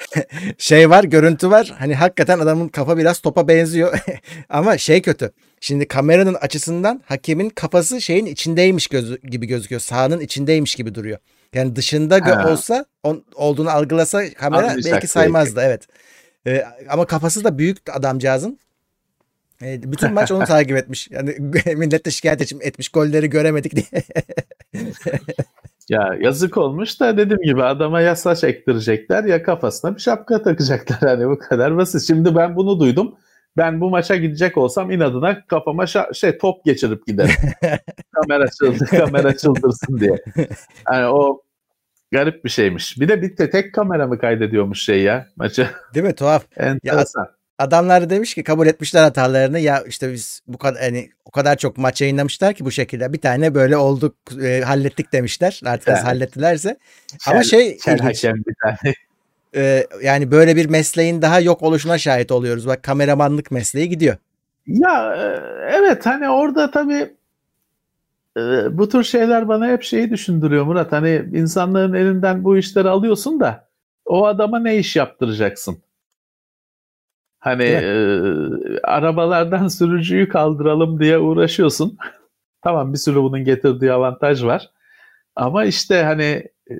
şey var görüntü var hani hakikaten adamın kafa biraz topa benziyor ama şey kötü şimdi kameranın açısından hakemin kafası şeyin içindeymiş gözü, gibi gözüküyor sahanın içindeymiş gibi duruyor yani dışında Ha. olsa on, olduğunu algılasa kamera Anlayacak belki saymazdı evet E, ama kafası da büyük adamcağızın. E, bütün maç onu takip etmiş. Yani millet de şikayet etmiş golleri göremedik diye. ya yazık olmuş da dediğim gibi adama ya saç ektirecekler ya kafasına bir şapka takacaklar. Hani bu kadar basit. Şimdi ben bunu duydum. Ben bu maça gidecek olsam inadına kafama şa- şey top geçirip giderim. kamera çıldır, kamera çıldırsın diye. Yani o garip bir şeymiş. Bir de bir tek kamera mı kaydediyormuş şey ya maçı. Değil mi? Tuhaf. Enteresan. Ya, adamlar da demiş ki kabul etmişler hatalarını. Ya işte biz bu kadar hani o kadar çok maç yayınlamışlar ki bu şekilde bir tane böyle olduk e, hallettik demişler. Artık yani. hallettilerse. Ama şey kel hakem bir tane. E, yani böyle bir mesleğin daha yok oluşuna şahit oluyoruz. Bak kameramanlık mesleği gidiyor. Ya e, evet hani orada tabii bu tür şeyler bana hep şeyi düşündürüyor Murat. Hani insanların elinden bu işleri alıyorsun da o adama ne iş yaptıracaksın? Hani e, arabalardan sürücüyü kaldıralım diye uğraşıyorsun. tamam bir sürü bunun getirdiği avantaj var. Ama işte hani e,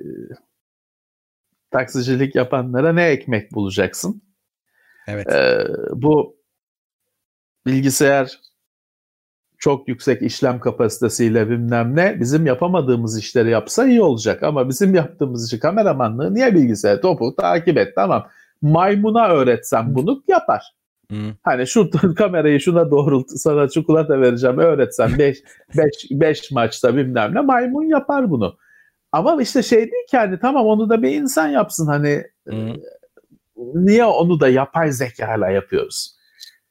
taksicilik yapanlara ne ekmek bulacaksın? Evet. E, bu bilgisayar çok yüksek işlem kapasitesiyle bilmem ne bizim yapamadığımız işleri yapsa iyi olacak ama bizim yaptığımız işi kameramanlığı niye bilgisayar topu takip et tamam maymuna öğretsem bunu yapar. Hmm. Hani şu kamerayı şuna doğrult sana çikolata vereceğim öğretsem 5 5 5 maçta bilmem ne maymun yapar bunu. Ama işte şey değil ki hani tamam onu da bir insan yapsın hani hmm. niye onu da yapay zekayla yapıyoruz?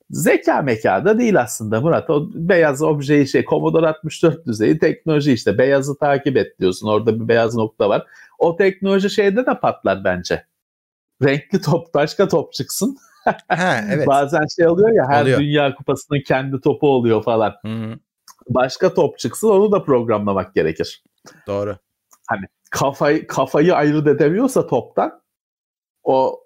Zeka mekada değil aslında Murat. O beyaz objeyi şey Commodore 64 düzeyi teknoloji işte. Beyazı takip et diyorsun. Orada bir beyaz nokta var. O teknoloji şeyde de patlar bence renkli top başka top çıksın. ha, evet. Bazen şey oluyor ya her oluyor. dünya kupasının kendi topu oluyor falan. Hı-hı. Başka top çıksın onu da programlamak gerekir. Doğru. Hani kafayı kafayı ayırt edemiyorsa toptan o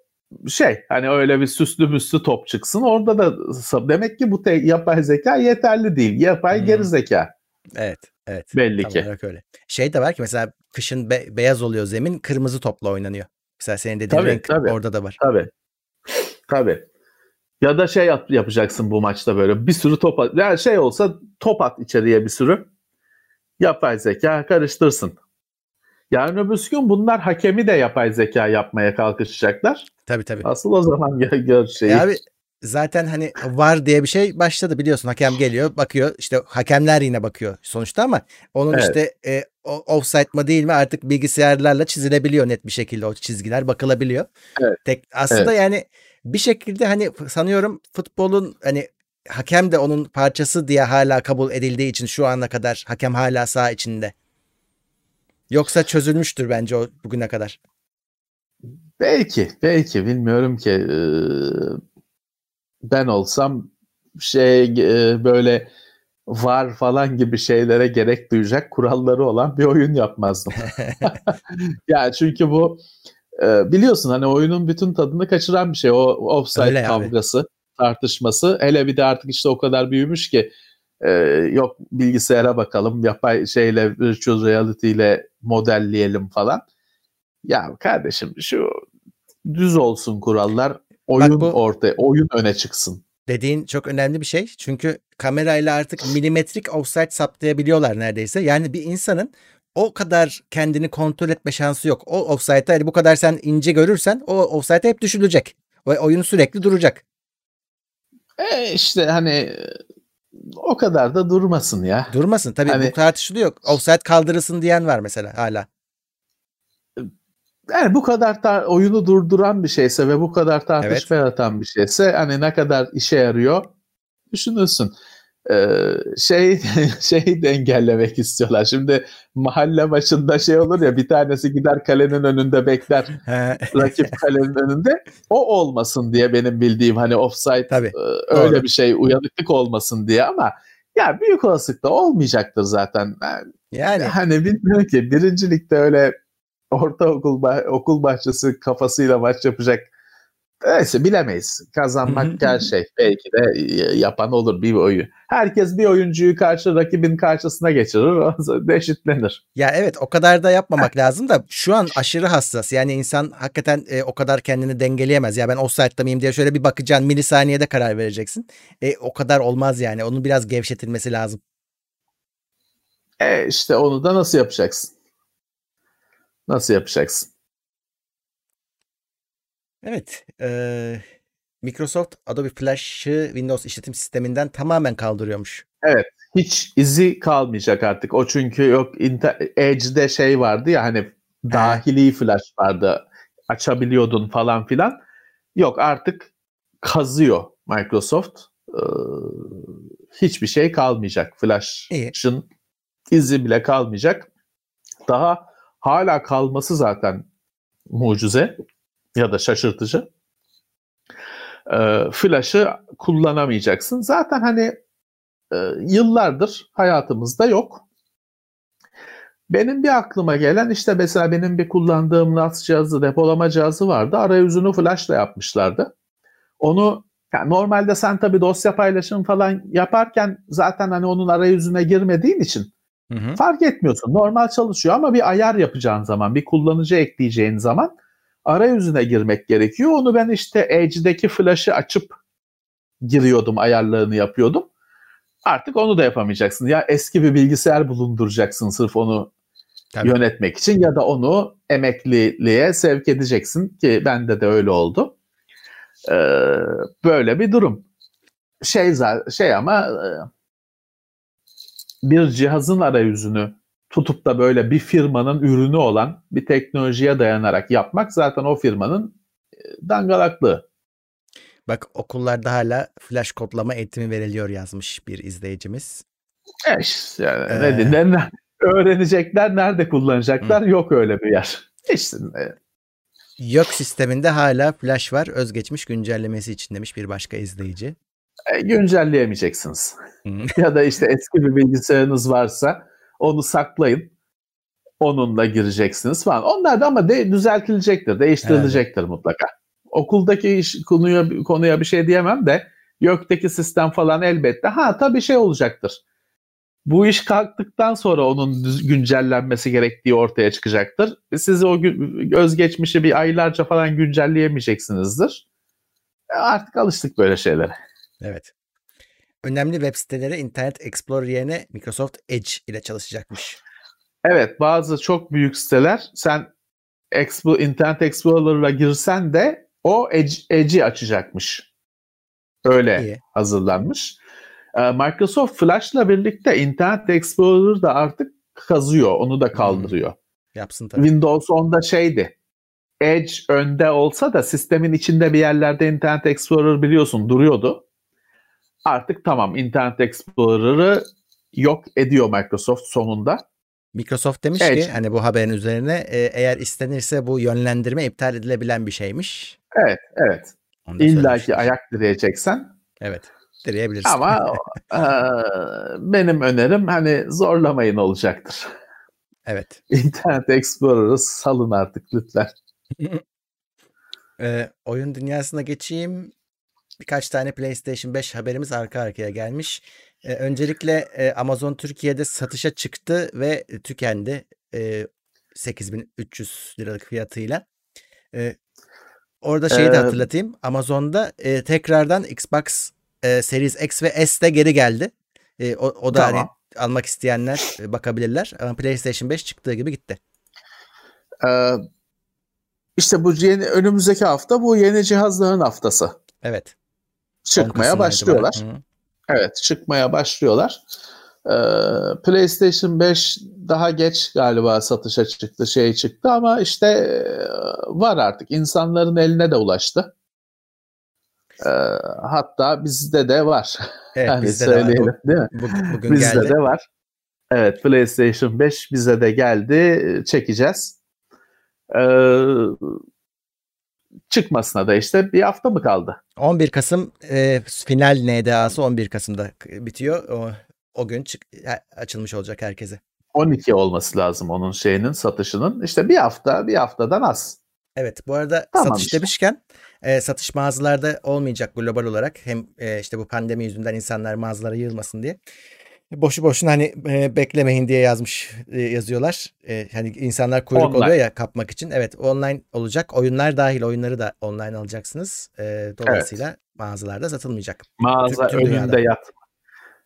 şey hani öyle bir süslü müslü top çıksın orada da demek ki bu te- yapay zeka yeterli değil. Yapay hmm. geri zeka. Evet, evet. Belli ki. öyle. Şey de var ki mesela kışın be- beyaz oluyor zemin, kırmızı topla oynanıyor. Mesela senin dediğin tabii, renk tabii. orada da var. Tabii. Tabii. Ya da şey yap, yapacaksın bu maçta böyle bir sürü top at. Yani şey olsa top at içeriye bir sürü. Yapay zeka karıştırsın. Yarın öbür gün bunlar hakemi de yapay zeka yapmaya kalkışacaklar. Tabii tabii. Asıl o zaman gör, gör şeyi. E abi zaten hani var diye bir şey başladı biliyorsun. Hakem geliyor bakıyor işte hakemler yine bakıyor sonuçta ama onun evet. işte e, offside mı değil mi artık bilgisayarlarla çizilebiliyor net bir şekilde o çizgiler bakılabiliyor. Evet. Tek, aslında evet. yani bir şekilde hani sanıyorum futbolun hani hakem de onun parçası diye hala kabul edildiği için şu ana kadar hakem hala sağ içinde. Yoksa çözülmüştür bence o bugüne kadar. Belki, belki bilmiyorum ki. Ee, ben olsam şey e, böyle var falan gibi şeylere gerek duyacak kuralları olan bir oyun yapmazdım. yani çünkü bu e, biliyorsun hani oyunun bütün tadını kaçıran bir şey. O offside Öyle kavgası, abi. tartışması. Hele bir de artık işte o kadar büyümüş ki e, yok bilgisayara bakalım, yapay şeyle virtual reality ile modelleyelim falan. Ya kardeşim şu düz olsun kurallar. Oyun bu, ortaya, oyun öne çıksın. Dediğin çok önemli bir şey. Çünkü kamerayla artık milimetrik offside saptayabiliyorlar neredeyse. Yani bir insanın o kadar kendini kontrol etme şansı yok. O offside'ı hani bu kadar sen ince görürsen o offside hep düşülecek. Ve oyun sürekli duracak. E işte hani o kadar da durmasın ya. Durmasın. Tabii hani, bu tartışılıyor. Offside kaldırılsın diyen var mesela hala yani bu kadar tar- oyunu durduran bir şeyse ve bu kadar tartışma evet. yaratan bir şeyse hani ne kadar işe yarıyor düşünürsün. Ee, şey şeyi de engellemek istiyorlar. Şimdi mahalle maçında şey olur ya bir tanesi gider kalenin önünde bekler rakip kalenin önünde o olmasın diye benim bildiğim hani offside Tabii, e, öyle doğru. bir şey uyanıklık olmasın diye ama ya büyük olasılıkla olmayacaktır zaten. Yani hani bilmiyorum ki birincilikte öyle ortaokul bah- okul bahçesi kafasıyla maç yapacak Neyse bilemeyiz. Kazanmak her şey. Belki de yapan olur bir oyun. Herkes bir oyuncuyu karşı rakibin karşısına geçirir. Eşitlenir. Ya evet o kadar da yapmamak lazım da şu an aşırı hassas. Yani insan hakikaten e, o kadar kendini dengeleyemez. Ya ben o saatte miyim diye şöyle bir bakacaksın. Milisaniyede karar vereceksin. E, o kadar olmaz yani. Onun biraz gevşetilmesi lazım. E işte onu da nasıl yapacaksın? Nasıl yapacaksın? Evet. E, Microsoft Adobe Flash'ı Windows işletim sisteminden tamamen kaldırıyormuş. Evet. Hiç izi kalmayacak artık. O çünkü yok Edge'de şey vardı ya hani dahili flash vardı. Açabiliyordun falan filan. Yok artık kazıyor Microsoft. Ee, hiçbir şey kalmayacak. Flash'ın izi bile kalmayacak. Daha hala kalması zaten mucize ya da şaşırtıcı. E, flash'ı kullanamayacaksın. Zaten hani e, yıllardır hayatımızda yok. Benim bir aklıma gelen işte mesela benim bir kullandığım NAS cihazı, depolama cihazı vardı. Arayüzünü flash'la yapmışlardı. Onu yani normalde sen tabii dosya paylaşım falan yaparken zaten hani onun arayüzüne girmediğin için hı hı. fark etmiyorsun. Normal çalışıyor ama bir ayar yapacağın zaman, bir kullanıcı ekleyeceğin zaman arayüzüne girmek gerekiyor. Onu ben işte Edge'deki flash'ı açıp giriyordum, ayarlarını yapıyordum. Artık onu da yapamayacaksın. Ya eski bir bilgisayar bulunduracaksın sırf onu Tabii. yönetmek için ya da onu emekliliğe sevk edeceksin ki bende de öyle oldu. Ee, böyle bir durum. Şey şey ama e, bir cihazın arayüzünü tutup da böyle bir firmanın ürünü olan bir teknolojiye dayanarak yapmak zaten o firmanın e, dangalaklığı. Bak okullarda hala flash kodlama eğitimi veriliyor yazmış bir izleyicimiz. E işte yani ee... ne, ne, öğrenecekler, nerede kullanacaklar Hı. yok öyle bir yer. İşte, e... Yok sisteminde hala flash var özgeçmiş güncellemesi için demiş bir başka izleyici. E, güncelleyemeyeceksiniz. ya da işte eski bir bilgisayarınız varsa onu saklayın. Onunla gireceksiniz falan. Onlar da ama de, düzeltilecektir, değiştirilecektir evet. mutlaka. Okuldaki iş, konuya, konuya bir şey diyemem de YÖK'teki sistem falan elbette. Ha tabii şey olacaktır. Bu iş kalktıktan sonra onun güncellenmesi gerektiği ortaya çıkacaktır. Siz o özgeçmişi bir aylarca falan güncelleyemeyeceksinizdir. E, artık alıştık böyle şeylere. Evet önemli web siteleri Internet Explorer yerine Microsoft Edge ile çalışacakmış. Evet bazı çok büyük siteler sen Expo, Internet Explorer'la girsen de o Edge, Edge'i açacakmış. Öyle İyi. hazırlanmış. Ee, Microsoft Flash'la birlikte Internet Explorer da artık kazıyor. Onu da kaldırıyor. Hmm. Yapsın tabii. Windows 10'da şeydi. Edge önde olsa da sistemin içinde bir yerlerde Internet Explorer biliyorsun duruyordu artık tamam Internet Explorer'ı yok ediyor Microsoft sonunda. Microsoft demiş evet. ki hani bu haberin üzerine e, eğer istenirse bu yönlendirme iptal edilebilen bir şeymiş. Evet, evet. İlla ki ayak direyeceksen. Evet, direyebilirsin. Ama e, benim önerim hani zorlamayın olacaktır. Evet. Internet Explorer'ı salın artık lütfen. e, oyun dünyasına geçeyim birkaç tane PlayStation 5 haberimiz arka arkaya gelmiş. E, öncelikle e, Amazon Türkiye'de satışa çıktı ve tükendi. E, 8300 liralık fiyatıyla. E, orada şeyi de hatırlatayım. Amazon'da e, tekrardan Xbox e, Series X ve S de geri geldi. E, o, o da hani tamam. hani almak isteyenler e, bakabilirler. Ama PlayStation 5 çıktığı gibi gitti. Ee, işte bu yeni önümüzdeki hafta bu yeni cihazların haftası. Evet çıkmaya başlıyorlar. Evet çıkmaya başlıyorlar. Ee, PlayStation 5 daha geç galiba satışa çıktı, şey çıktı ama işte e, var artık insanların eline de ulaştı. Ee, hatta bizde de var. Evet, yani bizde söyleyelim, de var. değil mi? bugün bizde geldi. de var. Evet PlayStation 5 bize de geldi. Çekeceğiz. Ee, çıkmasına da işte bir hafta mı kaldı? 11 Kasım e, final NDA'sı 11 Kasım'da bitiyor. O, o gün çık, açılmış olacak herkese. 12 olması lazım onun şeyinin satışının. İşte bir hafta bir haftadan az. Evet bu arada Tamam satış işte. demişken e, satış mağazalarda olmayacak global olarak hem e, işte bu pandemi yüzünden insanlar mağazalara yığılmasın diye. Boşu boşuna hani e, beklemeyin diye yazmış e, yazıyorlar. E, hani insanlar kuyruk Online. oluyor ya kapmak için. Evet online olacak. Oyunlar dahil oyunları da online alacaksınız. E, dolayısıyla mağazalarda satılmayacak. Mağaza Tüm- tüm dünyada. önünde yat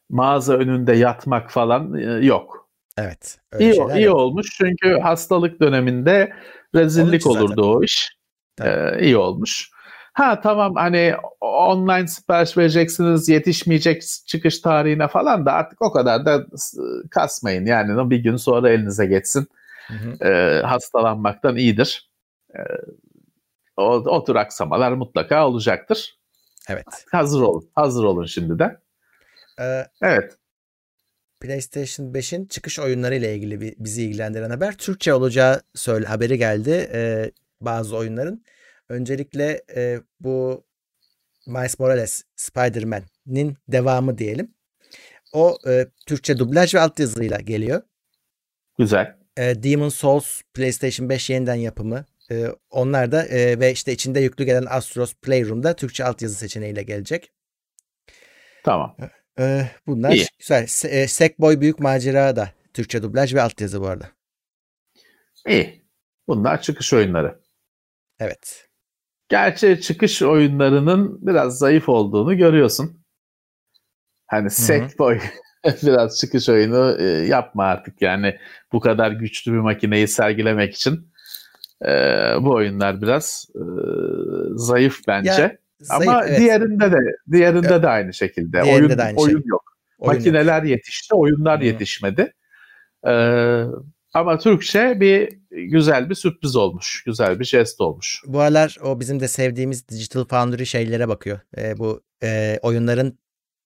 mağaza önünde yatmak falan e, yok. Evet. Öyle İyi, iyi yok. olmuş çünkü hastalık döneminde rezillik Olurdu olurdu o iş. Tabii. Ee, iyi olmuş. Ha tamam hani online sipariş vereceksiniz yetişmeyecek çıkış tarihine falan da artık o kadar da kasmayın. Yani bir gün sonra elinize geçsin. Hı hı. Ee, hastalanmaktan iyidir. Ee, o, o tür aksamalar mutlaka olacaktır. Evet. Hazır olun. Hazır olun şimdiden. E, Evet. PlayStation 5'in çıkış oyunları ile ilgili bir, bizi ilgilendiren haber. Türkçe olacağı söyle haberi geldi e, bazı oyunların. Öncelikle e, bu Miles Morales Spider-Man'in devamı diyelim. O e, Türkçe dublaj ve altyazıyla geliyor. Güzel. E, Demon Souls PlayStation 5 yeniden yapımı. E, onlar da e, ve işte içinde yüklü gelen Astros Playroom'da Türkçe altyazı seçeneğiyle gelecek. Tamam. E, bunlar İyi. güzel. Se- e, Sackboy Büyük Macera da Türkçe dublaj ve altyazı bu arada. İyi. Bunlar çıkış oyunları. Evet. Gerçi çıkış oyunlarının biraz zayıf olduğunu görüyorsun. Hani Sackboy biraz çıkış oyunu e, yapma artık yani bu kadar güçlü bir makineyi sergilemek için e, bu oyunlar biraz e, zayıf bence. Ya, Ama Zayıf, evet. diğerinde de diğerinde de aynı şekilde. Diğerinde oyun de aynı oyun şey. yok. Oyun yok. Makineler yetişti, oyunlar Hı. yetişmedi. E, ama Türkçe bir güzel bir sürpriz olmuş. Güzel bir jest olmuş. Bu aralar o bizim de sevdiğimiz Digital Foundry şeylere bakıyor. E, bu e, oyunların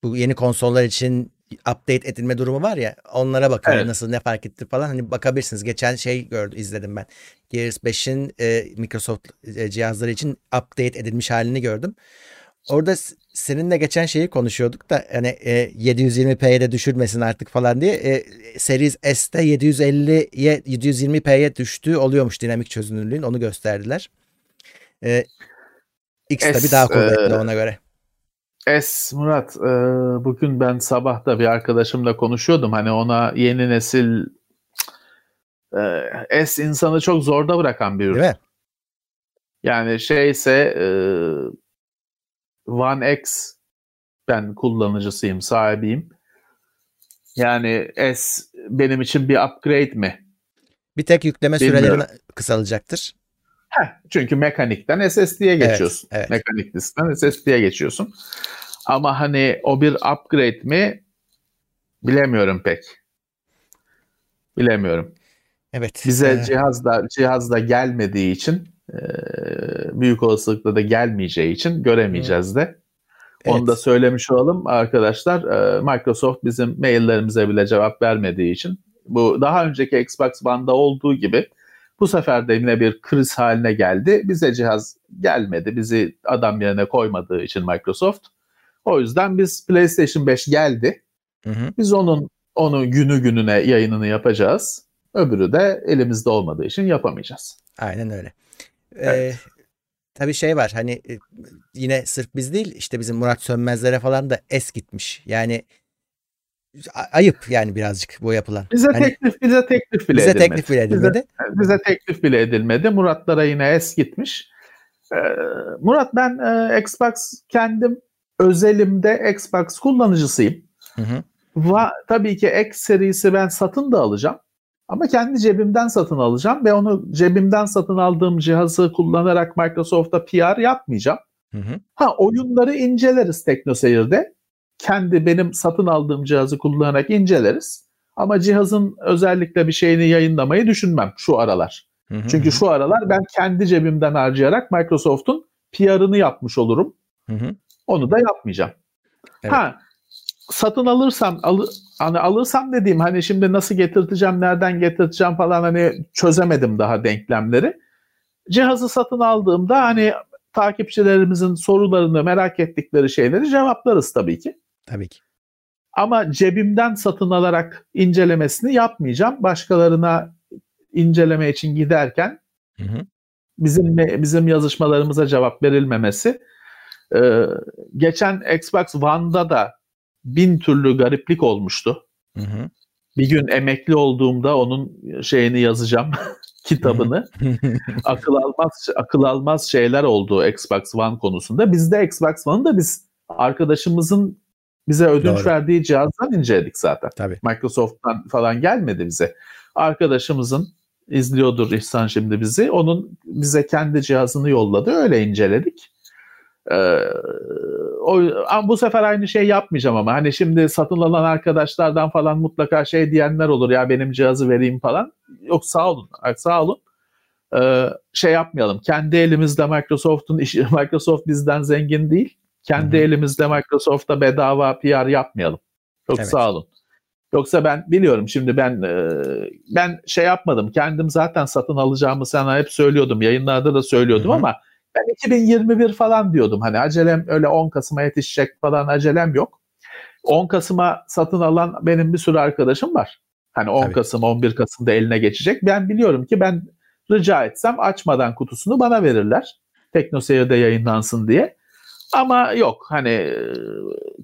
bu yeni konsollar için update edilme durumu var ya onlara bakıyor Evet. nasıl ne fark etti falan hani bakabilirsiniz. Geçen şey gördü izledim ben. Gears 5'in e, Microsoft e, cihazları için update edilmiş halini gördüm. Orada seninle geçen şeyi konuşuyorduk da hani e, 720p'ye de düşürmesin artık falan diye e, Series S'te 750'ye 720p'ye düştüğü oluyormuş dinamik çözünürlüğün onu gösterdiler. E, X S, tabii daha kuvvetli e, ona göre. Es Murat, e, bugün ben sabah da bir arkadaşımla konuşuyordum. Hani ona yeni nesil e, S insanı çok zorda bırakan bir ürün. Değil mi? Yani şeyse e, One X ben kullanıcısıyım, sahibiyim. Yani S benim için bir upgrade mi? Bir tek yükleme Bilmiyorum. süreleri kısalacaktır. Heh, çünkü mekanikten SSD'ye geçiyorsun. evet. Mekanik diskten SSD'ye geçiyorsun. Ama hani o bir upgrade mi bilemiyorum pek. Bilemiyorum. Evet. Bize e, cihazda cihazda gelmediği için büyük olasılıkla da gelmeyeceği için göremeyeceğiz de. Onu evet. da söylemiş olalım arkadaşlar. E, Microsoft bizim maillerimize bile cevap vermediği için bu daha önceki Xbox One'da olduğu gibi bu sefer de yine bir kriz haline geldi. Bize cihaz gelmedi. Bizi adam yerine koymadığı için Microsoft. O yüzden biz PlayStation 5 geldi. Hı hı. Biz onun onu günü gününe yayınını yapacağız. Öbürü de elimizde olmadığı için yapamayacağız. Aynen öyle. Evet. Ee, tabii şey var hani e, yine sırf biz değil işte bizim Murat Sönmezlere falan da es gitmiş. Yani ayıp yani birazcık bu yapılan. Bize Hani teklif bize teklif bile bize edilmedi. teklif bile Bize- edilmedi. bize teklif bile edilmedi. Muratlara yine es gitmiş. Ee, Murat ben e, Xbox kendim özelimde Xbox kullanıcısıyım. Hı hı. Va, tabii ki X serisi ben satın da alacağım. Ama kendi cebimden satın alacağım ve onu cebimden satın aldığım cihazı kullanarak Microsoft'ta PR yapmayacağım. Hı hı. Ha oyunları inceleriz TeknoSeyir'de. Kendi benim satın aldığım cihazı kullanarak inceleriz. Ama cihazın özellikle bir şeyini yayınlamayı düşünmem şu aralar. Hı hı. Çünkü şu aralar ben kendi cebimden harcayarak Microsoft'un PR'ını yapmış olurum. Hı hı. Onu da yapmayacağım. Evet. Ha satın alırsam alı, hani alırsam dediğim hani şimdi nasıl getirteceğim, nereden getirteceğim falan hani çözemedim daha denklemleri. Cihazı satın aldığımda hani takipçilerimizin sorularını, merak ettikleri şeyleri cevaplarız tabii ki. Tabii ki. Ama cebimden satın alarak incelemesini yapmayacağım. Başkalarına inceleme için giderken Hı hı. bizim bizim yazışmalarımıza cevap verilmemesi. Ee, geçen Xbox One'da da bin türlü gariplik olmuştu. Hı hı. Bir gün emekli olduğumda onun şeyini yazacağım kitabını. akıl almaz akıl almaz şeyler oldu Xbox One konusunda. Biz de Xbox One'ı da biz arkadaşımızın bize ödünç Doğru. verdiği cihazdan inceledik zaten. Tabii. Microsoft'tan falan gelmedi bize. Arkadaşımızın izliyordur İhsan şimdi bizi. Onun bize kendi cihazını yolladı. Öyle inceledik. Ee, o, bu sefer aynı şey yapmayacağım ama hani şimdi satın alan arkadaşlardan falan mutlaka şey diyenler olur ya benim cihazı vereyim falan. Yok sağ olun sağ olun. Ee, şey yapmayalım. Kendi elimizde Microsoft'un işi Microsoft bizden zengin değil. Kendi Hı-hı. elimizde Microsoft'a bedava PR yapmayalım. Çok evet. sağ olun. Yoksa ben biliyorum şimdi ben e, ben şey yapmadım. Kendim zaten satın alacağımı sana hep söylüyordum. Yayınlarda da söylüyordum Hı-hı. ama ben 2021 falan diyordum. Hani acelem öyle 10 Kasım'a yetişecek falan acelem yok. 10 Kasım'a satın alan benim bir sürü arkadaşım var. Hani 10 Tabii. Kasım 11 Kasım'da eline geçecek. Ben biliyorum ki ben rica etsem açmadan kutusunu bana verirler. TeknoSeyir'de yayınlansın diye. Ama yok hani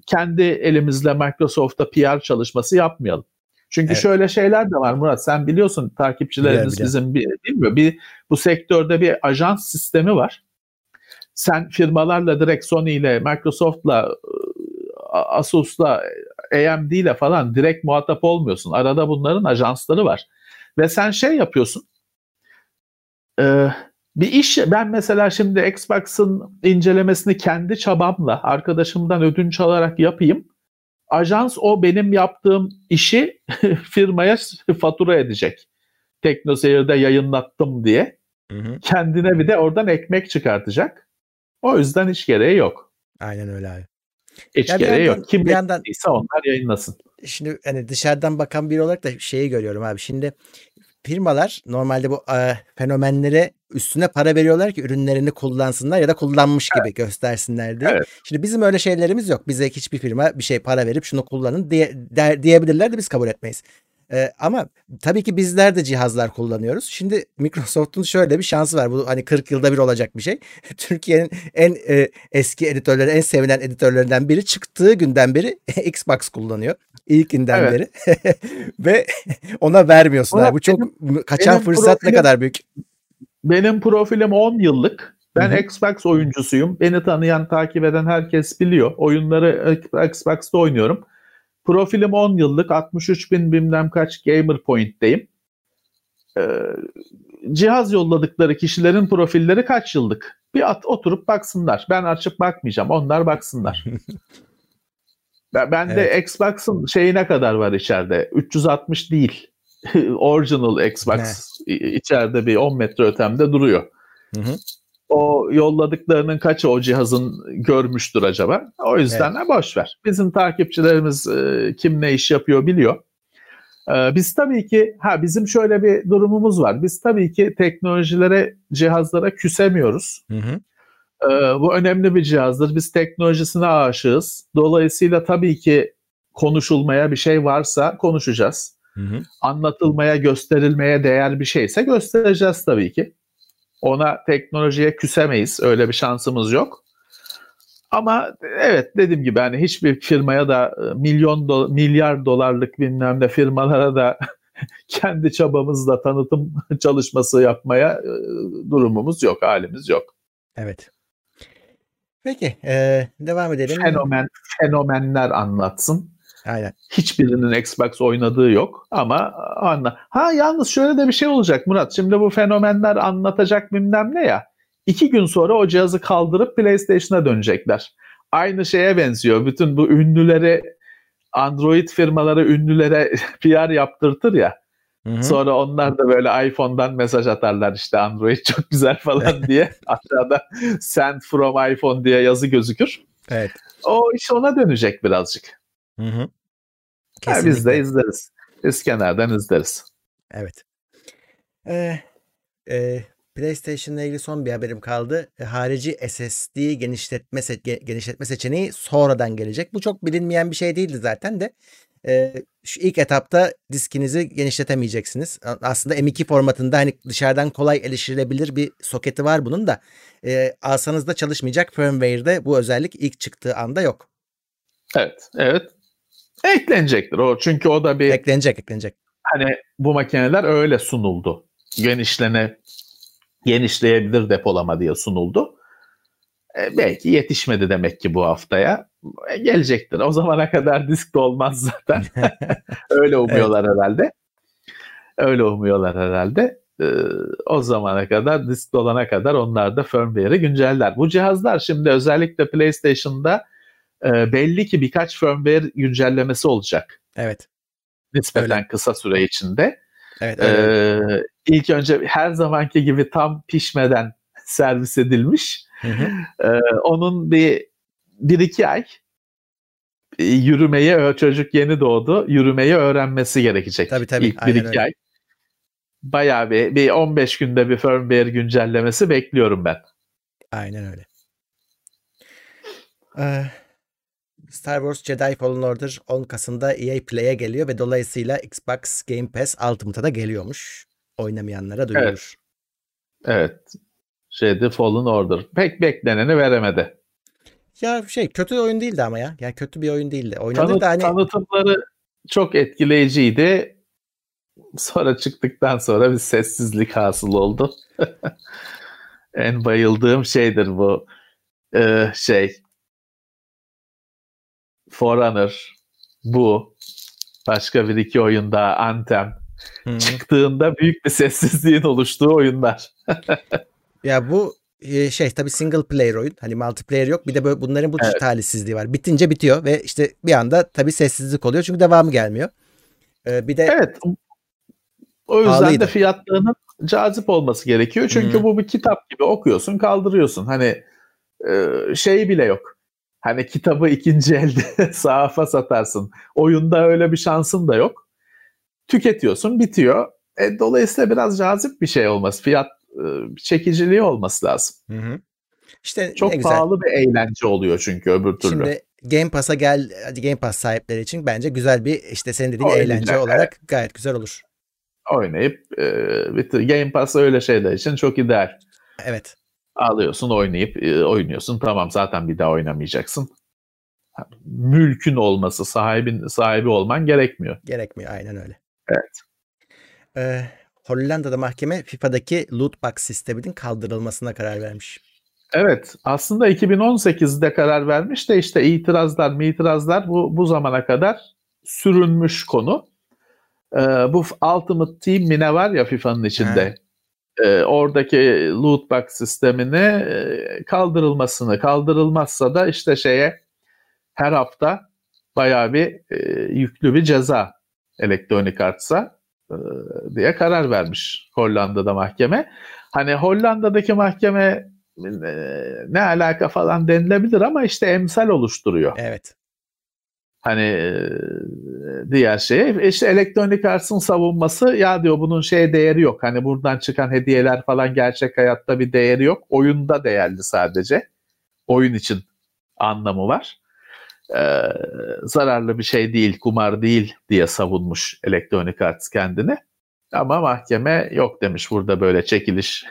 kendi elimizle Microsoft'ta PR çalışması yapmayalım. Çünkü evet. şöyle şeyler de var Murat sen biliyorsun takipçilerimiz bile, bile. bizim bir, değil mi? Bir, bu sektörde bir ajans sistemi var. Sen firmalarla direkt Sony ile Microsoft'la Asus'la AMD ile falan direkt muhatap olmuyorsun. Arada bunların ajansları var. Ve sen şey yapıyorsun. E, bir iş ben mesela şimdi Xbox'ın incelemesini kendi çabamla arkadaşımdan ödünç alarak yapayım. Ajans o benim yaptığım işi firmaya fatura edecek. TeknoSeyir'de yayınlattım diye. Hı hı. Kendine bir de oradan ekmek çıkartacak. O yüzden hiç gereği yok. Aynen öyle abi. Hiç ya gereği yandan, yok. Kim bir yandan, onlar yayınlasın. Şimdi hani dışarıdan bakan biri olarak da şeyi görüyorum abi. Şimdi firmalar normalde bu e, fenomenlere üstüne para veriyorlar ki ürünlerini kullansınlar ya da kullanmış gibi evet. göstersinler diye. Evet. Şimdi bizim öyle şeylerimiz yok. Bize hiçbir firma bir şey para verip şunu kullanın diye der, diyebilirler de biz kabul etmeyiz. Ee, ama tabii ki bizler de cihazlar kullanıyoruz. Şimdi Microsoft'un şöyle bir şansı var. Bu hani 40 yılda bir olacak bir şey. Türkiye'nin en e, eski editörleri, en sevilen editörlerinden biri çıktığı günden beri Xbox kullanıyor. İlkinden evet. beri. Ve ona vermiyorsun. Ona, Bu çok benim, kaçan benim fırsat profilim, ne kadar büyük. Benim profilim 10 yıllık. Ben Hı-hı. Xbox oyuncusuyum. Beni tanıyan, takip eden herkes biliyor. Oyunları Xbox'ta oynuyorum. Profilim 10 yıllık 63 bin bilmem kaç gamer point'teyim. Ee, cihaz yolladıkları kişilerin profilleri kaç yıllık? Bir at, oturup baksınlar. Ben açıp bakmayacağım. Onlar baksınlar. ben de evet. Xbox'ın şeyine kadar var içeride. 360 değil. Original Xbox ne? içeride bir 10 metre ötemde duruyor. Hı hı o yolladıklarının kaçı o cihazın görmüştür acaba? O yüzden evet. boş ver. Bizim takipçilerimiz e, kim ne iş yapıyor biliyor. E, biz tabii ki ha bizim şöyle bir durumumuz var. Biz tabii ki teknolojilere, cihazlara küsemiyoruz. Hı hı. E, bu önemli bir cihazdır. Biz teknolojisine aşığız. Dolayısıyla tabii ki konuşulmaya bir şey varsa konuşacağız. Hı hı. Anlatılmaya, gösterilmeye değer bir şeyse göstereceğiz tabii ki. Ona teknolojiye küsemeyiz. Öyle bir şansımız yok. Ama evet dediğim gibi hani hiçbir firmaya da e, milyon do- milyar dolarlık bilmem ne firmalara da kendi çabamızla tanıtım çalışması yapmaya e, durumumuz yok, halimiz yok. Evet. Peki, e, devam edelim. Fenomen, fenomenler anlatsın. Aynen. Hiçbirinin Xbox oynadığı yok ama anla. Ha yalnız şöyle de bir şey olacak Murat. Şimdi bu fenomenler anlatacak bilmem ne ya. İki gün sonra o cihazı kaldırıp PlayStation'a dönecekler. Aynı şeye benziyor. Bütün bu ünlüleri Android firmaları ünlülere PR yaptırtır ya. Hı-hı. Sonra onlar da böyle iPhone'dan mesaj atarlar işte Android çok güzel falan diye. Aşağıda send from iPhone diye yazı gözükür. Evet. O iş ona dönecek birazcık. Hı hı. Ha, biz de izleriz. Biz kenardan izleriz. Evet. Ee, e, PlayStation ile ilgili son bir haberim kaldı. E, harici SSD genişletme se- genişletme seçeneği sonradan gelecek. Bu çok bilinmeyen bir şey değildi zaten de. e, şu ilk etapta diskinizi genişletemeyeceksiniz. Aslında M2 formatında hani dışarıdan kolay erişilebilir bir soketi var bunun da. E, alsanız da çalışmayacak firmware'de bu özellik ilk çıktığı anda yok. Evet, evet. Eklenecektir o çünkü o da bir eklenecek, eklenecek. Hani bu makineler öyle sunuldu. Genişlene genişleyebilir depolama diye sunuldu. E, belki yetişmedi demek ki bu haftaya. E, gelecektir. O zamana kadar disk de olmaz zaten. öyle umuyorlar evet. herhalde. Öyle umuyorlar herhalde. E, o zamana kadar disk dolana kadar onlar da firmware'i günceller. Bu cihazlar şimdi özellikle PlayStation'da e, belli ki birkaç firmware güncellemesi olacak. Evet. Nispeten öyle. kısa süre içinde. Evet, öyle. Ee, ilk önce her zamanki gibi tam pişmeden servis edilmiş. Hı hı. Ee, onun bir, bir iki ay e, yürümeyi çocuk yeni doğdu. Yürümeyi öğrenmesi gerekecek. Tabii tabii. İlk bir iki öyle. ay. Bayağı bir, bir 15 günde bir firmware güncellemesi bekliyorum ben. Aynen öyle. Ee, Star Wars Jedi Fallen Order 10 Kasım'da EA Play'e geliyor ve dolayısıyla Xbox Game Pass Ultimate'a da geliyormuş. Oynamayanlara duyurur. Evet. evet. Şeydi Fallen Order. Pek bekleneni veremedi. Ya şey kötü oyun değildi ama ya. Yani kötü bir oyun değildi. Oynadı Tanıt, da hani... Tanıtımları çok etkileyiciydi. Sonra çıktıktan sonra bir sessizlik hasıl oldu. en bayıldığım şeydir bu. Ee, şey Forerunner, bu, başka bir iki oyunda Anthem hmm. çıktığında büyük bir sessizliğin oluştuğu oyunlar. ya bu e, şey tabii single player oyun. Hani multiplayer yok. Bir de böyle bunların bu evet. talihsizliği var. Bitince bitiyor ve işte bir anda tabii sessizlik oluyor çünkü devamı gelmiyor. Ee, bir de Evet. O yüzden pahalıydı. de fiyatlarının cazip olması gerekiyor. Çünkü hmm. bu bir kitap gibi okuyorsun, kaldırıyorsun. Hani e, şey bile yok. Hani kitabı ikinci elde sahafa satarsın. Oyunda öyle bir şansın da yok. Tüketiyorsun, bitiyor. E, dolayısıyla biraz cazip bir şey olması, fiyat e, çekiciliği olması lazım. Hı hı. İşte çok pahalı güzel. bir eğlence oluyor çünkü öbür türlü. Şimdi Game Pass'a gel, hadi Game Pass sahipleri için bence güzel bir işte senin dediğin Oynayacak, eğlence olarak gayet güzel olur. Oynayıp e, bitir. Game Pass öyle şeyler için çok ideal. Evet. Alıyorsun oynayıp e, oynuyorsun. Tamam zaten bir daha oynamayacaksın. Mülkün olması, sahibin sahibi olman gerekmiyor. Gerekmiyor aynen öyle. Evet. Ee, Hollanda'da mahkeme FIFA'daki loot box sisteminin kaldırılmasına karar vermiş. Evet aslında 2018'de karar vermiş de işte itirazlar itirazlar bu, bu zamana kadar sürünmüş konu. Ee, bu Ultimate Team mi ne var ya FIFA'nın içinde. He e, oradaki loot box sistemini e, kaldırılmasını kaldırılmazsa da işte şeye her hafta bayağı bir e, yüklü bir ceza elektronik artsa e, diye karar vermiş Hollanda'da mahkeme. Hani Hollanda'daki mahkeme e, ne alaka falan denilebilir ama işte emsal oluşturuyor. Evet. Hani diğer şey işte elektronik artsın savunması ya diyor bunun şey değeri yok. Hani buradan çıkan hediyeler falan gerçek hayatta bir değeri yok. Oyunda değerli sadece. Oyun için anlamı var. Ee, zararlı bir şey değil, kumar değil diye savunmuş elektronik Arts kendini. Ama mahkeme yok demiş burada böyle çekiliş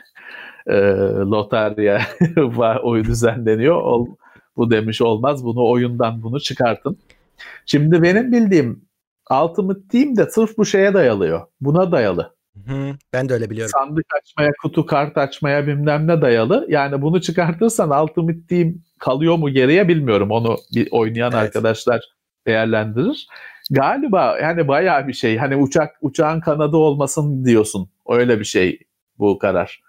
e, lotarya oyun düzenleniyor. Ol, bu demiş olmaz bunu oyundan bunu çıkartın. Şimdi benim bildiğim Ultimate Team de sırf bu şeye dayalıyor. Buna dayalı. Hı, ben de öyle biliyorum. Sandık açmaya, kutu kart açmaya bilmem ne dayalı. Yani bunu çıkartırsan Ultimate Team kalıyor mu geriye bilmiyorum. Onu bir oynayan evet. arkadaşlar değerlendirir. Galiba yani bayağı bir şey. Hani uçak uçağın kanadı olmasın diyorsun. Öyle bir şey bu karar.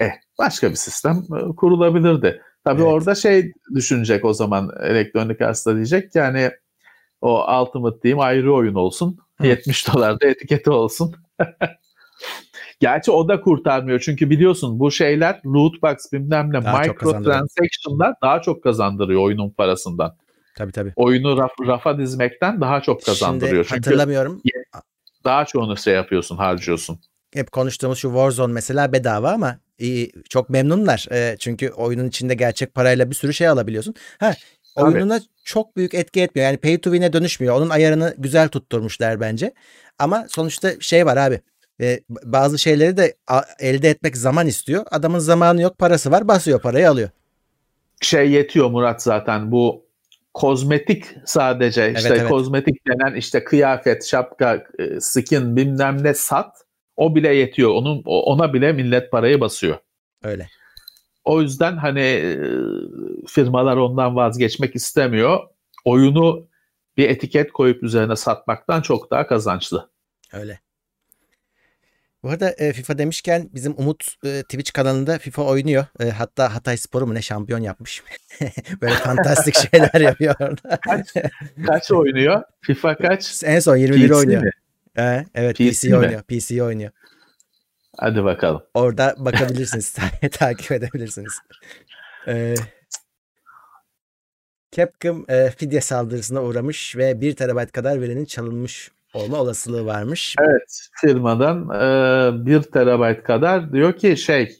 Eh başka bir sistem e, kurulabilirdi. Tabii evet. orada şey düşünecek o zaman elektronik hasta diyecek yani o Ultimate diyeyim ayrı oyun olsun. Hı. 70 dolar da etiketi olsun. Gerçi o da kurtarmıyor. Çünkü biliyorsun bu şeyler loot box bilmem ne microtransaction'lar daha çok kazandırıyor oyunun parasından. Tabii tabii. Oyunu raf, rafa dizmekten daha çok kazandırıyor. Şimdi hatırlamıyorum. Çünkü daha çoğunu şey yapıyorsun, harcıyorsun. Hep konuştuğumuz şu Warzone mesela bedava ama iyi, çok memnunlar. E, çünkü oyunun içinde gerçek parayla bir sürü şey alabiliyorsun. Ha oyununa çok büyük etki etmiyor. Yani pay to win'e dönüşmüyor. Onun ayarını güzel tutturmuşlar bence. Ama sonuçta şey var abi. E, bazı şeyleri de elde etmek zaman istiyor. Adamın zamanı yok, parası var, basıyor parayı alıyor. Şey yetiyor Murat zaten bu kozmetik sadece işte evet. kozmetik denen işte kıyafet, şapka, e, skin bilmem ne sat. O bile yetiyor. Onun ona bile millet parayı basıyor. Öyle. O yüzden hani firmalar ondan vazgeçmek istemiyor. Oyunu bir etiket koyup üzerine satmaktan çok daha kazançlı. Öyle. Bu arada e, FIFA demişken bizim Umut e, Twitch kanalında FIFA oynuyor. E, hatta Hatay Sporu mu ne şampiyon yapmış. Böyle fantastik şeyler yapıyor orada. Kaç, kaç oynuyor? FIFA kaç? En son 21 PC oynuyor. mi? E, evet PC PC, oynuyor. PC oynuyor. Hadi bakalım. Orada bakabilirsiniz. ta- takip edebilirsiniz. E, Capcom e, fidye saldırısına uğramış ve 1 terabayt kadar verinin çalınmış olma olasılığı varmış. Evet firmadan e, 1 terabayt kadar diyor ki şey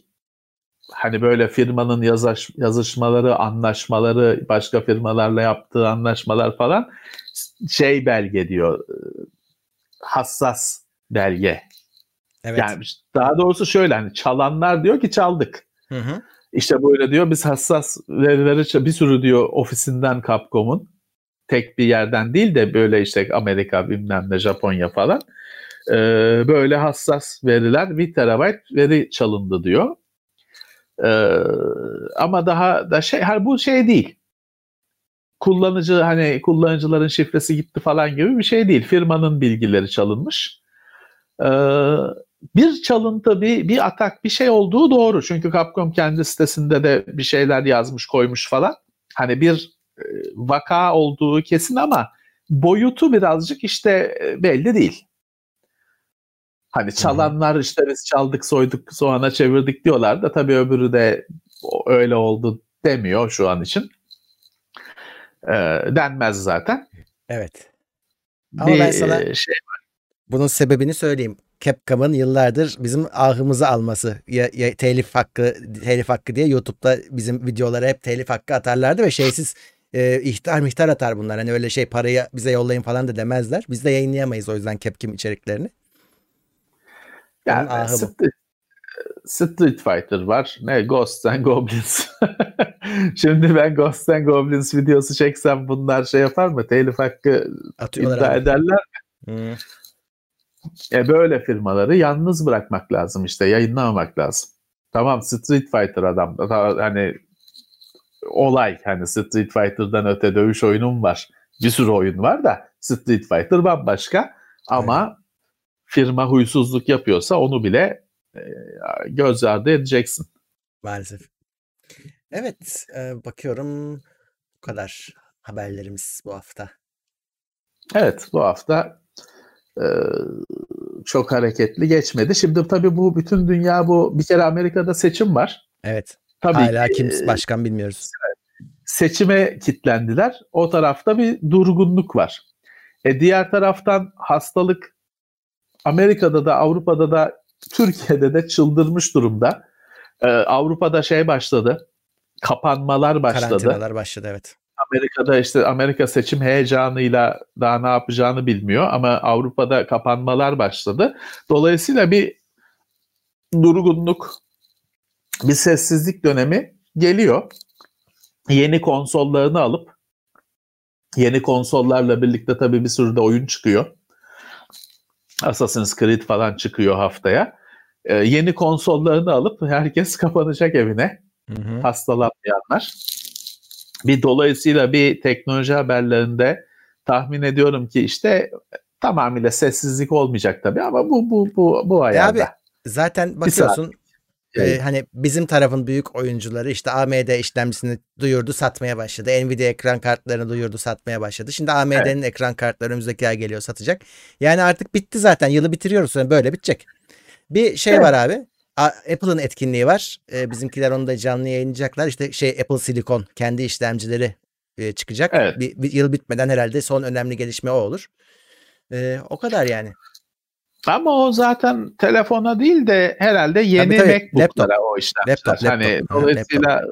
hani böyle firmanın yazış, yazışmaları, anlaşmaları, başka firmalarla yaptığı anlaşmalar falan şey belge diyor. e, Hassas belge. Evet. Yani daha doğrusu şöyle hani çalanlar diyor ki çaldık. Hı hı. İşte böyle diyor biz hassas verileri bir sürü diyor ofisinden Capcom'un tek bir yerden değil de böyle işte Amerika bilmem ne Japonya falan Ee, böyle hassas veriler bir terabayt veri çalındı diyor. Ee, ama daha da şey her bu şey değil. Kullanıcı hani kullanıcıların şifresi gitti falan gibi bir şey değil. Firmanın bilgileri çalınmış. Ee, bir çalıntı, bir, bir atak, bir şey olduğu doğru. Çünkü Capcom kendi sitesinde de bir şeyler yazmış, koymuş falan. Hani bir e, vaka olduğu kesin ama boyutu birazcık işte e, belli değil. Hani çalanlar işte biz çaldık, soyduk, soğana çevirdik diyorlar da tabii öbürü de öyle oldu demiyor şu an için. Ee, denmez zaten. Evet. Ama ben sana e, şey bunun sebebini söyleyeyim. Capcom'ın yıllardır bizim ahımızı alması. Ya, ya telif hakkı telif hakkı diye YouTube'da bizim videolara hep telif hakkı atarlardı ve şeysiz e, ihtar mihtar atar bunlar. Hani öyle şey parayı bize yollayın falan da demezler. Biz de yayınlayamayız o yüzden Capcom içeriklerini. Onun Yani ahı bu. Street, Fighter var. Ne Ghosts and Goblins. Şimdi ben Ghosts and Goblins videosu çeksem bunlar şey yapar mı? Telif hakkı Atıyorlar iddia abi. ederler. Hı. E böyle firmaları yalnız bırakmak lazım işte. Yayınlamamak lazım. Tamam Street Fighter adam. Hani olay hani Street Fighter'dan öte dövüş oyunum var. Bir sürü oyun var da Street Fighter bambaşka. Ama firma huysuzluk yapıyorsa onu bile e, göz ardı edeceksin. Maalesef. Evet, e, bakıyorum bu kadar haberlerimiz bu hafta. Evet bu hafta e, çok hareketli geçmedi. Şimdi tabii bu bütün dünya bu bir kere Amerika'da seçim var. Evet. Tabii Hala ki, kim e, başkan bilmiyoruz. seçime kitlendiler. O tarafta bir durgunluk var. E diğer taraftan hastalık Amerika'da da Avrupa'da da Türkiye'de de çıldırmış durumda. E, Avrupa'da şey başladı. Kapanmalar başladı. Karantinalar başladı evet. Amerika'da işte Amerika seçim heyecanıyla daha ne yapacağını bilmiyor ama Avrupa'da kapanmalar başladı. Dolayısıyla bir durgunluk, bir sessizlik dönemi geliyor. Yeni konsollarını alıp yeni konsollarla birlikte tabii bir sürü de oyun çıkıyor. Assassin's Creed falan çıkıyor haftaya. Ee, yeni konsollarını alıp herkes kapanacak evine Hı hı. hastalanmayanlar. Bir dolayısıyla bir teknoloji haberlerinde tahmin ediyorum ki işte tamamıyla sessizlik olmayacak tabii ama bu bu bu bu ayarda. E abi, Zaten bakıyorsun e, hani bizim tarafın büyük oyuncuları işte AMD işlemcisini duyurdu satmaya başladı. Nvidia ekran kartlarını duyurdu satmaya başladı. Şimdi AMD'nin ekran kartları önümüzdeki ay geliyor satacak. Yani artık bitti zaten yılı bitiriyoruz sonra böyle bitecek. Bir şey Evet. var abi. Apple'ın etkinliği var. E, bizimkiler onu da canlı yayınlayacaklar. İşte şey Apple Silicon kendi işlemcileri e, çıkacak. Evet. Bir, bir yıl bitmeden herhalde son önemli gelişme o olur. E, o kadar yani. Ama o zaten telefona değil de herhalde yeni tabii, MacBook'lara laptop. o işlemciler. Laptop, hani laptop. Hı, dolayısıyla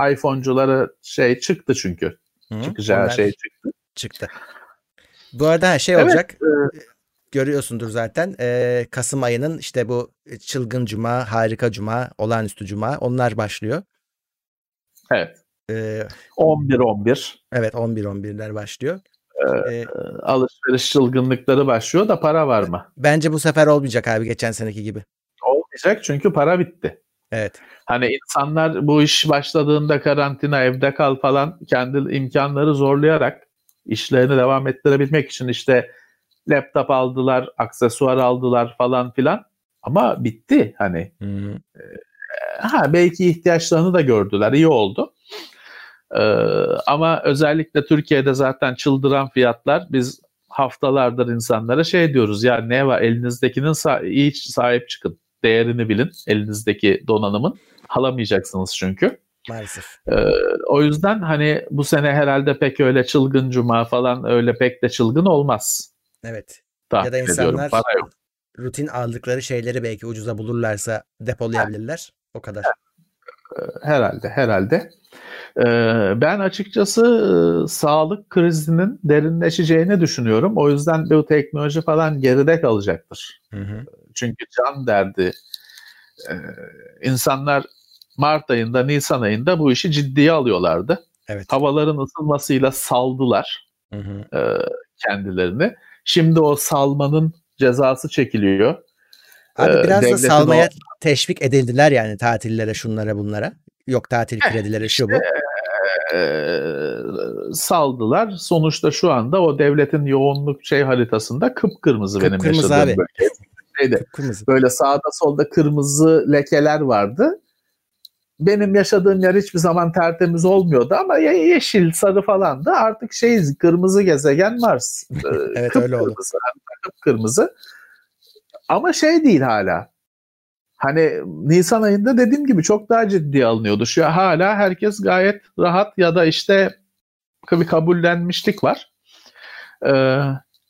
e, iPhone'culara şey çıktı çünkü. Hı, Çıkacağı şey çıktı. çıktı. Bu arada şey Evet, olacak. e, Görüyorsundur zaten. Ee, Kasım ayının işte bu çılgın cuma, harika cuma, olağanüstü cuma onlar başlıyor. Evet. Ee, 11-11 evet 11-11'ler başlıyor. Ee, alışveriş çılgınlıkları başlıyor da para var mı? bence bu sefer olmayacak abi geçen seneki gibi. Olmayacak çünkü para bitti. Evet. Hani insanlar bu iş başladığında karantina evde kal falan kendi imkanları zorlayarak işlerini devam ettirebilmek için işte laptop aldılar, aksesuar aldılar falan filan. Ama bitti hani. Hı. Ha belki ihtiyaçlarını da gördüler. iyi oldu. Ee, ama özellikle Türkiye'de zaten çıldıran fiyatlar biz haftalardır insanlara şey diyoruz ya ne var elinizdekinin sa- iyi sahip çıkın. Değerini bilin elinizdeki donanımın. Alamayacaksınız çünkü. Maalesef. Ee, o yüzden hani bu sene herhalde pek öyle çılgın cuma falan öyle pek de çılgın olmaz. Evet. Tahmin Ya da insanlar Para yok. rutin aldıkları şeyleri belki ucuza bulurlarsa depolayabilirler. O kadar. Herhalde, herhalde. Ee, ben açıkçası e, sağlık krizinin derinleşeceğini düşünüyorum. O yüzden bu teknoloji falan geride kalacaktır. Hı hı. Çünkü can derdi. Ee, insanlar Mart ayında, Nisan ayında bu işi ciddiye alıyorlardı. Evet. Havaların ısınmasıyla saldılar Hı hı. e, kendilerini. Şimdi o salmanın cezası çekiliyor. Abi Ee, biraz da salmaya teşvik edildiler yani tatillere şunlara bunlara. Yok tatil kredileri şu bu. e, saldılar. Sonuçta şu anda o devletin yoğunluk şey haritasında kıpkırmızı benim Kıpkırmızı yaşadığım abi. bölge. Şeyde, Kırmızı. böyle sağda solda kırmızı lekeler vardı. Benim yaşadığım yer hiçbir zaman tertemiz olmuyordu ama ye- yeşil, sarı falan da artık şey kırmızı gezegen Mars. Ee, Evet, öyle oldu. kıpkırmızı. Ama şey değil hala. Hani Nisan ayında dediğim gibi çok daha ciddi alınıyordu. Şu hala herkes gayet rahat ya da işte bir kabullenmişlik var. Ee,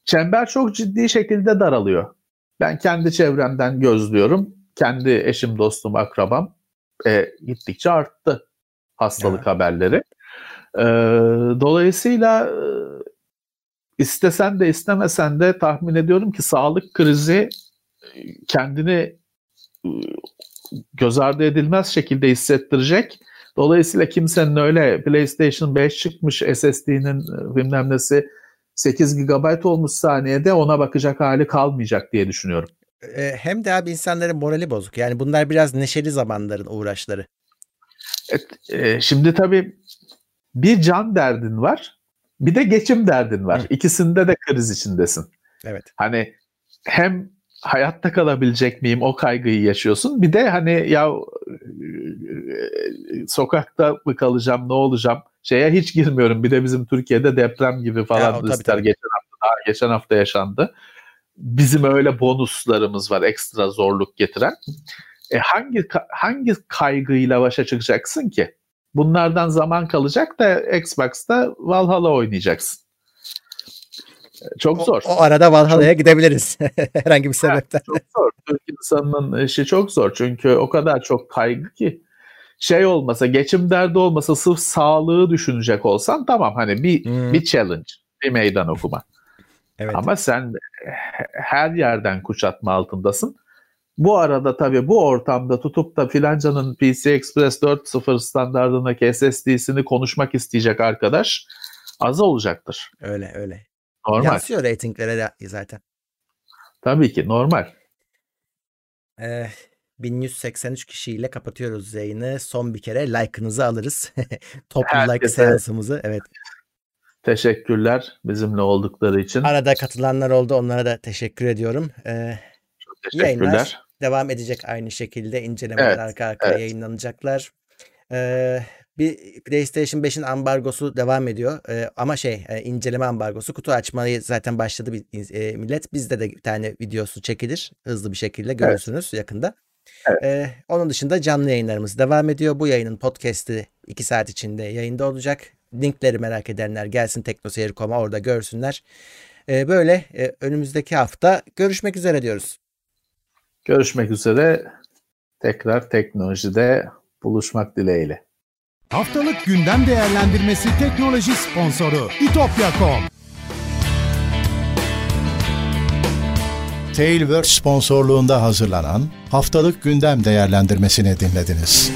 çember çok ciddi şekilde daralıyor. Ben kendi çevremden gözlüyorum. Kendi eşim, dostum, akrabam e, gittikçe arttı hastalık haberleri. Ee, dolayısıyla e, istesen de istemesen de tahmin ediyorum ki sağlık krizi e, kendini e, göz ardı edilmez şekilde hissettirecek. Dolayısıyla kimsenin öyle PlayStation 5 çıkmış SSD'nin e, bilmem nesi 8 GB olmuş saniyede ona bakacak hali kalmayacak diye düşünüyorum. Ee, hem de abi insanların morali bozuk. Yani bunlar biraz neşeli zamanların uğraşları. Evet, e, şimdi tabii bir can derdin var, bir de geçim derdin var. Hı. İkisinde de kriz içindesin. Evet. Hani hem hayatta kalabilecek miyim o kaygıyı yaşıyorsun. Bir de hani ya e, sokakta mı kalacağım ne olacağım şeye hiç girmiyorum. Bir de bizim Türkiye'de deprem gibi falan Ya, tabii, tabii. geçen hafta daha geçen hafta yaşandı. Bizim öyle bonuslarımız var ekstra zorluk getiren. E hangi hangi kaygıyla başa çıkacaksın ki? Bunlardan zaman kalacak da Xbox'ta Valhalla oynayacaksın. E, Çok O, zor. o arada Valhalla'ya gidebiliriz. Herhangi bir sebepten. Çok zor. Türk insanının işi çok zor. Çünkü o kadar çok kaygı ki şey olmasa, geçim derdi olmasa sırf sağlığı düşünecek olsan tamam hani bir Hmm. bir challenge, bir meydan okuma. Evet. Ama sen he- her yerden kuşatma altındasın. Bu arada tabii bu ortamda tutup da filancanın PC Express 4.0 standartındaki SSD'sini konuşmak isteyecek arkadaş az olacaktır. Öyle öyle. Normal. Yansıyor reytinglere de zaten. Tabii ki normal. Ee, 1183 kişiyle kapatıyoruz yayını. Son bir kere like'ınızı alırız. Toplu like Herkese- seansımızı. Evet. Teşekkürler bizimle oldukları için. Arada katılanlar oldu. Onlara da teşekkür ediyorum. Ee, Teşekkürler. yayınlar devam edecek aynı şekilde. incelemeler Evet, arka arkaya evet. yayınlanacaklar. Ee, bir PlayStation 5'in ambargosu devam ediyor. Ee, ama şey e, inceleme ambargosu. Kutu açmayı zaten başladı bir, e, millet. Bizde de bir tane videosu çekilir. Hızlı bir şekilde görürsünüz yakında. Evet. Ee, onun dışında canlı yayınlarımız devam ediyor. Bu yayının podcast'i 2 saat içinde yayında olacak linkleri merak edenler gelsin teknoseyir.com'a orada görsünler. E, böyle e, önümüzdeki hafta görüşmek üzere diyoruz. Görüşmek üzere. Tekrar teknolojide buluşmak dileğiyle. Haftalık gündem değerlendirmesi teknoloji sponsoru itopya.com Tailwork sponsorluğunda hazırlanan haftalık gündem değerlendirmesini dinlediniz.